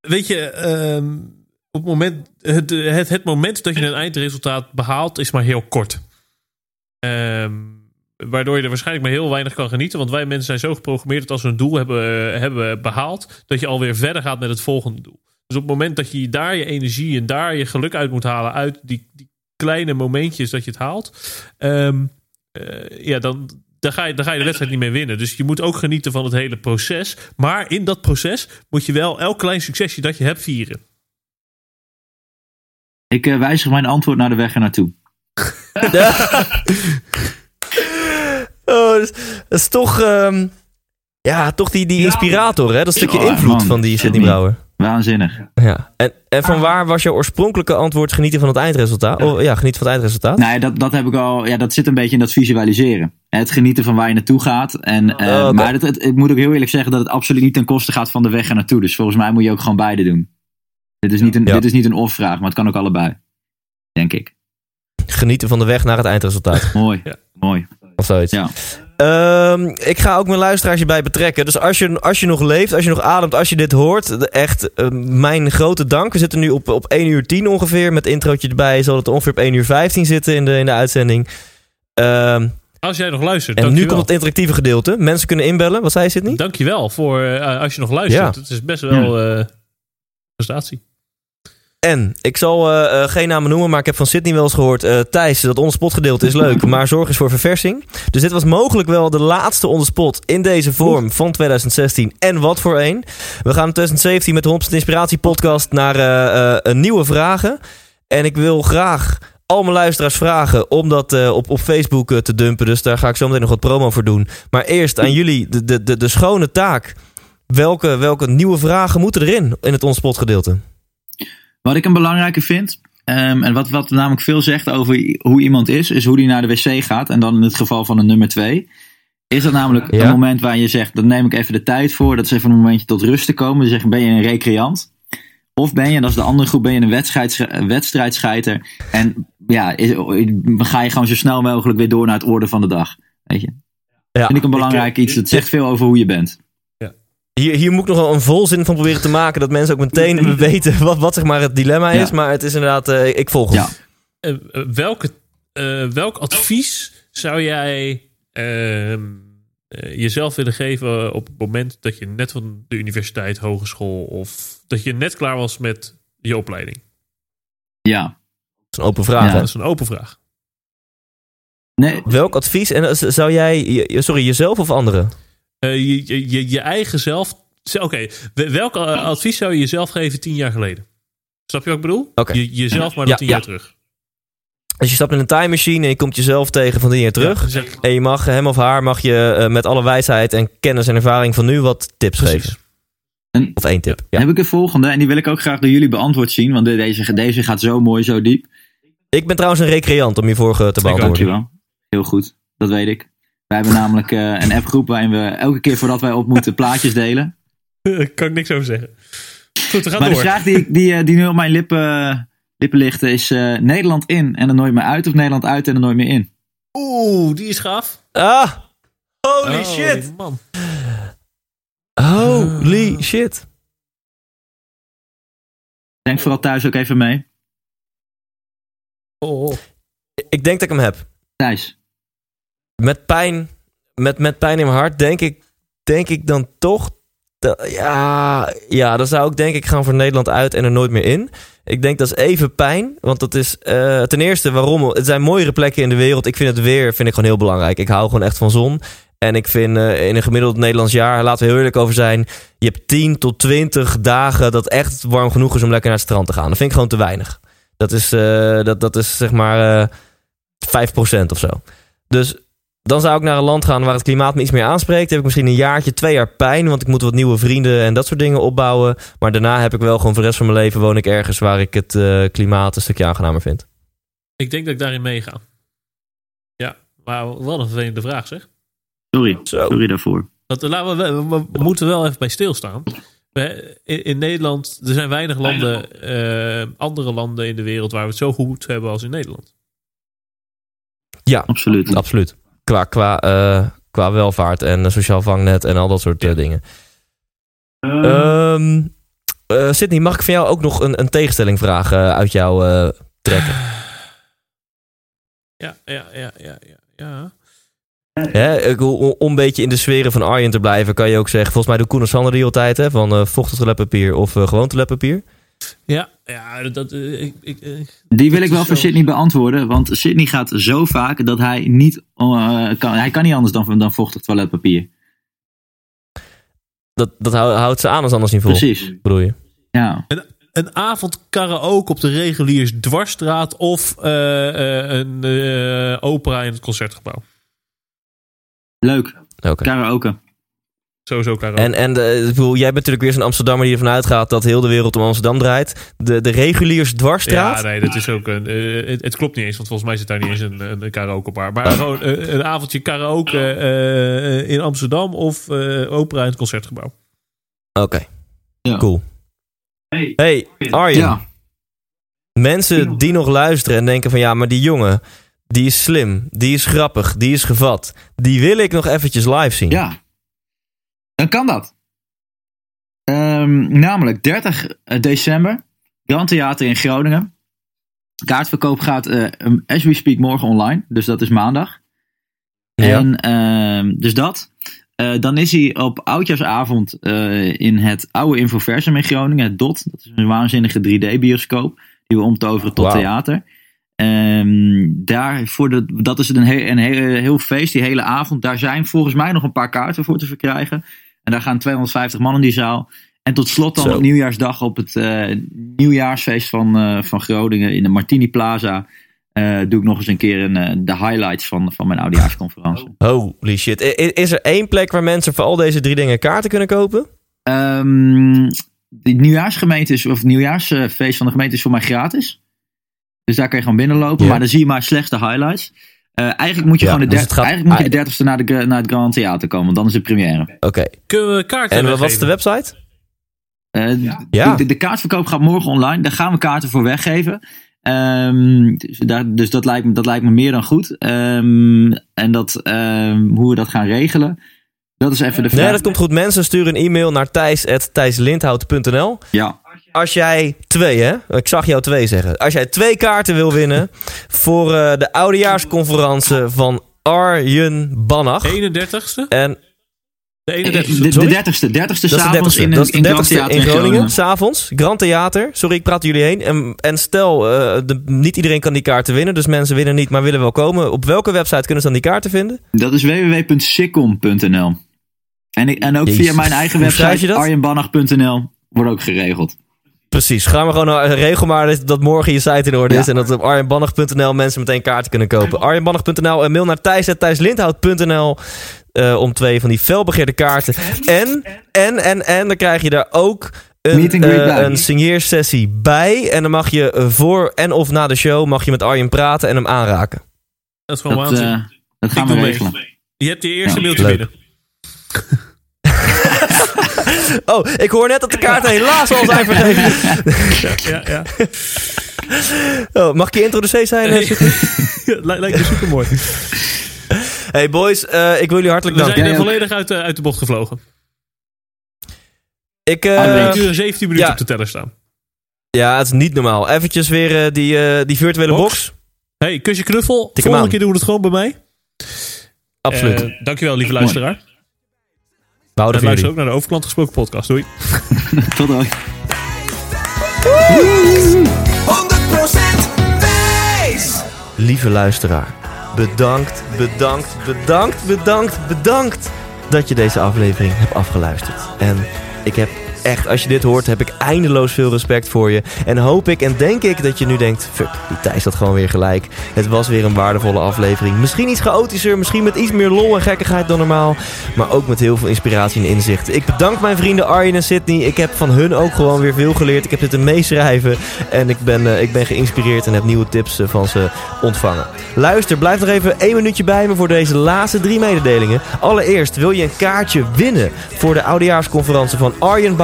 weet je, ehm, op het moment, het, het, het moment dat je een eindresultaat behaalt, is maar heel kort. Ehm, waardoor je er waarschijnlijk maar heel weinig kan genieten. Want wij mensen zijn zo geprogrammeerd dat als we een doel hebben, hebben behaald, dat je alweer verder gaat met het volgende doel. Dus op het moment dat je daar je energie en daar je geluk uit moet halen, uit die, die kleine momentjes dat je het haalt, ehm, eh, ja, dan, dan, ga je, dan ga je de wedstrijd niet meer winnen. Dus je moet ook genieten van het hele proces. Maar in dat proces moet je wel elk klein succesje dat je hebt vieren. Ik eh, wijzig mijn antwoord naar de weg er naartoe. oh, dat, is, dat is toch... ehm, ja, toch die, die inspirator, hè? Dat stukje Oh, invloed man. van die Sidney. Brouwer. Waanzinnig. Ja. En, en van waar was jouw oorspronkelijke antwoord genieten van het eindresultaat? Oh, ja, genieten van het eindresultaat. Ja, dat, dat heb ik al. Ja, dat zit een beetje in dat visualiseren. Het genieten van waar je naartoe gaat. En, eh, Oh. Maar het, het, ik moet ook heel eerlijk zeggen dat het absoluut niet ten koste gaat van de weg er naartoe. Dus volgens mij moet je ook gewoon beide doen. Dit is niet een, Ja. dit is niet een of-vraag, maar het kan ook allebei. Denk ik. Genieten van de weg naar het eindresultaat. Mooi. Ja. Mooi. Of zoiets. Ja. Ehm, ik ga ook mijn luisteraars hierbij betrekken. Dus als je, als je nog leeft, als je nog ademt, als je dit hoort, echt eh, mijn grote dank. We zitten nu op, op 1 uur 10 ongeveer. Met introotje erbij zal het ongeveer op 1 uur 15 zitten in de, in de uitzending. Ehm, Als jij nog luistert, en nu komt het interactieve gedeelte. Mensen kunnen inbellen. Wat zei je, Sydney? Dankjewel voor eh, als je nog luistert. Ja. Het is best wel eh prestatie. En, ik zal eh, geen namen noemen, maar ik heb van Sydney wel eens gehoord... eh, Thijs, dat onderspot gedeelte is leuk, maar zorg eens voor verversing. Dus dit was mogelijk wel de laatste onderspot in deze vorm van 2016. En wat voor een. We gaan in 2017 met de 100% Inspiratie podcast naar een nieuwe vragen. En ik wil graag al mijn luisteraars vragen om dat op, op Facebook te dumpen. Dus daar ga ik zo meteen nog wat promo voor doen. Maar eerst aan jullie de, de, de, de schone taak. Welke, welke nieuwe vragen moeten erin in het onderspot gedeelte? Wat ik een belangrijke vind, ehm, en wat, wat namelijk veel zegt over hoe iemand is, is hoe die naar de wc gaat. En dan in het geval van een nummer twee. Is dat namelijk Ja. een moment waar je zegt, dan neem ik even de tijd voor. Dat is even een momentje tot rust te komen. Dan zeg je, ben je een recreant? Of ben je, dat is de andere groep, ben je een wedstrijds- wedstrijdscheiter. En ja, is- ga je gewoon zo snel mogelijk weer door naar het orde van de dag. Weet je? Ja, Vind ik een belangrijk iets. Het zegt veel over hoe je bent. Hier, hier moet ik nog wel een volzin van proberen te maken. Dat mensen ook meteen weten wat, wat zeg maar het dilemma is. Ja. Maar het is inderdaad, eh, ik volg hem. Ja. Eh, welke, eh, welk advies zou jij ehm, eh, jezelf willen geven op het moment dat je net van de universiteit, hogeschool of dat je net klaar was met je opleiding? Ja. Dat is een open vraag. Ja. Dat is een open vraag. Nee, Welk advies? En zou jij, sorry, jezelf of anderen? Eh, je, je, je, je eigen zelf. Oké, we- welk eh, advies zou je jezelf geven tien jaar geleden? Snap je wat ik bedoel? Oké. Je, jezelf maar dan Ja, tien ja. jaar terug. Als je stapt in een time machine en je komt jezelf tegen van tien jaar terug. Ja, En je mag hem of haar mag je eh, met alle wijsheid en kennis en ervaring van nu wat tips precies. geven. En- Of één tip. Ja. heb ik een volgende. En die wil ik ook graag door jullie beantwoord zien. Want de- deze, deze gaat zo mooi, zo diep. Ik ben trouwens een recreant om je vorige te beantwoorden. Dankjewel. Heel goed, dat weet ik. Wij hebben namelijk eh, een appgroep waarin we elke keer voordat wij op moeten plaatjes delen. Daar kan ik niks over zeggen. Goed, we gaan Maar de door. vraag die, die, eh, die nu op mijn lippen, lippen ligt is eh, Nederland in en er nooit meer uit of Nederland uit en er nooit meer in? Oeh, die is gaaf. Ah! Holy Oh, shit! Man. Holy shit! Denk vooral thuis ook even mee. Oh, oh. Ik denk dat ik hem heb. Thijs, met pijn, met, met pijn in mijn hart, denk ik, denk ik dan toch. ja, ja, dan zou ik denk ik gaan voor Nederland uit en er nooit meer in. Ik denk dat is even pijn. Want dat is eh, ten eerste waarom. Het zijn mooiere plekken in de wereld. Ik vind het weer vind ik gewoon heel belangrijk. Ik hou gewoon echt van zon. En ik vind eh, in een gemiddeld Nederlands jaar, laten we heel eerlijk over zijn. Je hebt 10 tot 20 dagen dat echt warm genoeg is om lekker naar het strand te gaan. Dat vind ik gewoon te weinig. Dat is, eh, dat, dat is zeg maar eh 5% of zo. Dus dan zou ik naar een land gaan waar het klimaat me iets meer aanspreekt. Dan heb ik misschien een jaartje, twee jaar pijn. Want ik moet wat nieuwe vrienden en dat soort dingen opbouwen. Maar daarna heb ik wel gewoon voor de rest van mijn leven woon ik ergens waar ik het eh, klimaat een stukje aangenamer vind. Ik denk dat ik daarin meega. Ja, maar wel een vervelende vraag zeg. sorry. Zo. Sorry daarvoor. Want, eh, laten we, we, we- we moeten wel even bij stilstaan. We, in, in Nederland, er zijn weinig landen, eh, andere landen in de wereld waar we het zo goed hebben als in Nederland. Ja, Absoluut. absoluut. Qua, qua, eh, qua welvaart en sociaal vangnet en al dat soort eh, dingen. Eh, Sydney, mag ik van jou ook nog een, een tegenstelling vragen uit jou trekken? Ja, ja, ja, ja, ja. ja. Hè, om, een beetje in de sferen van Arjen te blijven, kan je ook zeggen. Volgens mij doet Koen en Sander die altijd, hè, van vochtig toiletpapier of gewoon toiletpapier. Ja, ja dat, eh, ik, ik, eh, Die wil ik wel voor zo. Sydney beantwoorden. Want Sydney gaat zo vaak dat hij niet eh, kan. Hij kan niet anders dan, dan vochtig toiletpapier. Dat, dat hou- houdt ze aan als anders niet vol. Precies. Bedoel je? Ja. een avond karaoke op de reguliers dwarsstraat of eh, eh, een eh, opera in het concertgebouw. Leuk. Oké. Karaoke. Sowieso karaoke. En, en de, ik bedoel, jij bent natuurlijk weer zo'n Amsterdammer die ervan uitgaat dat heel de wereld om Amsterdam draait. De, de reguliers dwarsstraat. Ja, nee, dat is ook een. eh, het, het klopt niet eens, want volgens mij zit daar niet eens een, een, een karaokebar. Maar gewoon eh, een avondje karaoke eh, in Amsterdam of eh, opera in het concertgebouw. Oké, Ja. cool. Hey. Hey, Arjen. Ja. Mensen die nog luisteren en denken van ja, maar die jongen, die is slim, die is grappig, die is gevat. Die wil ik nog eventjes live zien. Ja. Dan kan dat. Ehm, namelijk 30 december. Grand Theater in Groningen. Kaartverkoop gaat eh, as we speak morgen online. Dus dat is maandag. Ja. En ehm, dus dat. Eh, dan is hij op oudjaarsavond eh, in het oude Infoversum in Groningen. Het DOT. Dat is een waanzinnige 3D-bioscoop. Die we omtoveren tot theater. Ehm, daar voor de, dat is een, heel, een heel, heel feest, die hele avond. Daar zijn volgens mij nog een paar kaarten voor te verkrijgen. En daar gaan 250 man in die zaal. En tot slot dan Zo. op nieuwjaarsdag op het eh, nieuwjaarsfeest van, eh, van Groningen in de Martini Plaza. eh, doe ik nog eens een keer een, de highlights van, van mijn oudejaarsconferentie. Holy shit. Is er één plek waar mensen voor al deze drie dingen kaarten kunnen kopen? Ehm, de nieuwjaarsgemeente is, of het nieuwjaarsfeest van de gemeente is voor mij gratis. Dus daar kan je gewoon binnenlopen. Ja. Maar dan zie je maar slechts de highlights. Eh, eigenlijk moet je Ja, gewoon de, dus gaat- eigenlijk moet je de 30ste naar, de, naar het Grand Theater komen. Want dan is het première. Oké. Kunnen we kaarten En wat was de website? Eh, Ja. de, de kaartverkoop gaat morgen online. Daar gaan we kaarten voor weggeven. Ehm, dus daar, dus dat, lijkt me, dat lijkt me meer dan goed. Ehm, en dat, ehm, hoe we dat gaan regelen. Dat is even de vraag. Nee, dat komt goed. Mensen sturen een e-mail naar thijs.thijslindhout.nl Ja, Als jij twee, hè? Ik zag jou twee zeggen. Als jij twee kaarten wil winnen voor eh, de oudejaarsconferentie van Arjen Bannach. 31ste? En De de, 31ste. de, Sorry? 30ste. 30ste dat is de s'avonds 30ste. in, dat is de in Grand 30ste Theater in Groningen. S'avonds. Grand Theater. Sorry, ik praat jullie heen. En, en stel, eh, de, niet iedereen kan die kaarten winnen. Dus mensen winnen niet, maar willen wel komen. Op welke website kunnen ze dan die kaarten vinden? Dat is www.sikkom.nl. En, ik, en ook Jezus. via mijn eigen website, dat? arjenbannach.nl, wordt ook geregeld. Precies. Gaan we gewoon naar, regel maar dat, dat morgen je site in orde is. Ja. En dat op arjenbannach.nl mensen meteen kaarten kunnen kopen. Arjenbannach.nl en mail naar thijs.thijslindhout.nl eh, om twee van die felbegeerde kaarten. En, en, en, en dan krijg je daar ook een, eh, een signeersessie bij. En dan mag je eh, voor en of na de show mag je met Arjen praten en hem aanraken. Dat is gewoon Dat, waanzin. eh, dat gaan Ik we mee. regelen. Je hebt je eerste Ja, mailtje leuk. binnen. Oh, ik hoor net dat de kaarten helaas al zijn vergeven. Ja, ja. Oh, mag ik je introducee zijn? eh, Lijkt me super mooi. Hey boys, eh, ik wil jullie hartelijk We danken. zijn er Jij ook. volledig uit de, uit de bocht gevlogen. Ik, eh, We hebben nu 17 minuten ja. op de teller staan. Ja, het is niet normaal. Eventjes weer eh, die, eh, die virtuele box. Box. Hey, kusje knuffel. Volgende keer doen we het gewoon bij mij. Absoluut. Eh, dankjewel, lieve luisteraar. We houden En luister ook naar de Overklant Gesproken podcast. Doei. Tot dan. 100% wijs! Lieve luisteraar, bedankt, bedankt, bedankt, bedankt, bedankt dat je deze aflevering hebt afgeluisterd. En ik heb echt, als je dit hoort, heb ik eindeloos veel respect voor je. En hoop ik en denk ik dat je nu denkt, fuck, die Thijs had gewoon weer gelijk. Het was weer een waardevolle aflevering. Misschien iets chaotischer, misschien met iets meer lol en gekkigheid dan normaal. Maar ook met heel veel inspiratie en inzicht. Ik bedank mijn vrienden Arjen en Sydney. Ik heb van hun ook gewoon weer veel geleerd. Ik heb zitten meeschrijven. En ik ben, eh, ik ben geïnspireerd en heb nieuwe tips eh, van ze ontvangen. Luister, blijf nog even één minuutje bij me voor deze laatste drie mededelingen. Allereerst, wil je een kaartje winnen voor de oudejaarsconferentie van Arjen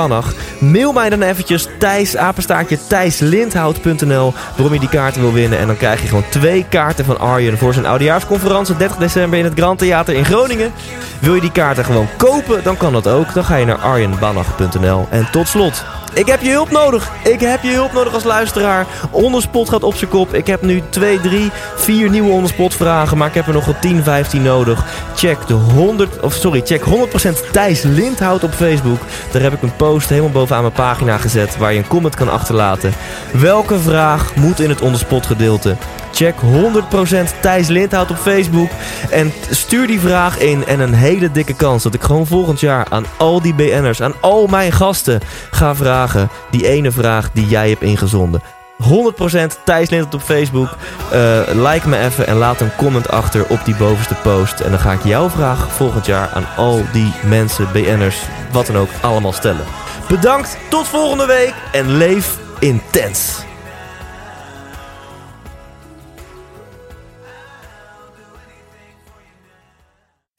Mail mij dan eventjes Thijs, apenstaartje thijslindhout.nl waarom je die kaarten wil winnen. En dan krijg je gewoon twee kaarten van Arjen voor zijn oudejaarsconferentie 30 december in het Grand Theater in Groningen. Wil je die kaarten gewoon kopen, dan kan dat ook. Dan ga je naar arjenbannach.nl. En tot slot, ik heb je hulp nodig. Ik heb je hulp nodig als luisteraar. Onderspot gaat op zijn kop. Ik heb nu 2, 3, 4 nieuwe onderspot vragen. Maar ik heb er nog wel 10, 15 nodig. Check de 100, of sorry, check 100% Thijs Lindhout op Facebook. Daar heb ik een post helemaal bovenaan mijn pagina gezet. Waar je een comment kan achterlaten. Welke vraag moet in het onderspot gedeelte? Check 100% Thijs Lindhout op Facebook. En stuur die vraag in. En een hele dikke kans dat ik gewoon volgend jaar aan al die BN'ers, aan al mijn gasten ga vragen. Die ene vraag die jij hebt ingezonden. 100% Thijs Lindert op Facebook. Eh, like me even en laat een comment achter op die bovenste post. En dan ga ik jouw vraag volgend jaar aan al die mensen, BN'ers, wat dan ook, allemaal stellen. Bedankt, tot volgende week en leef intens.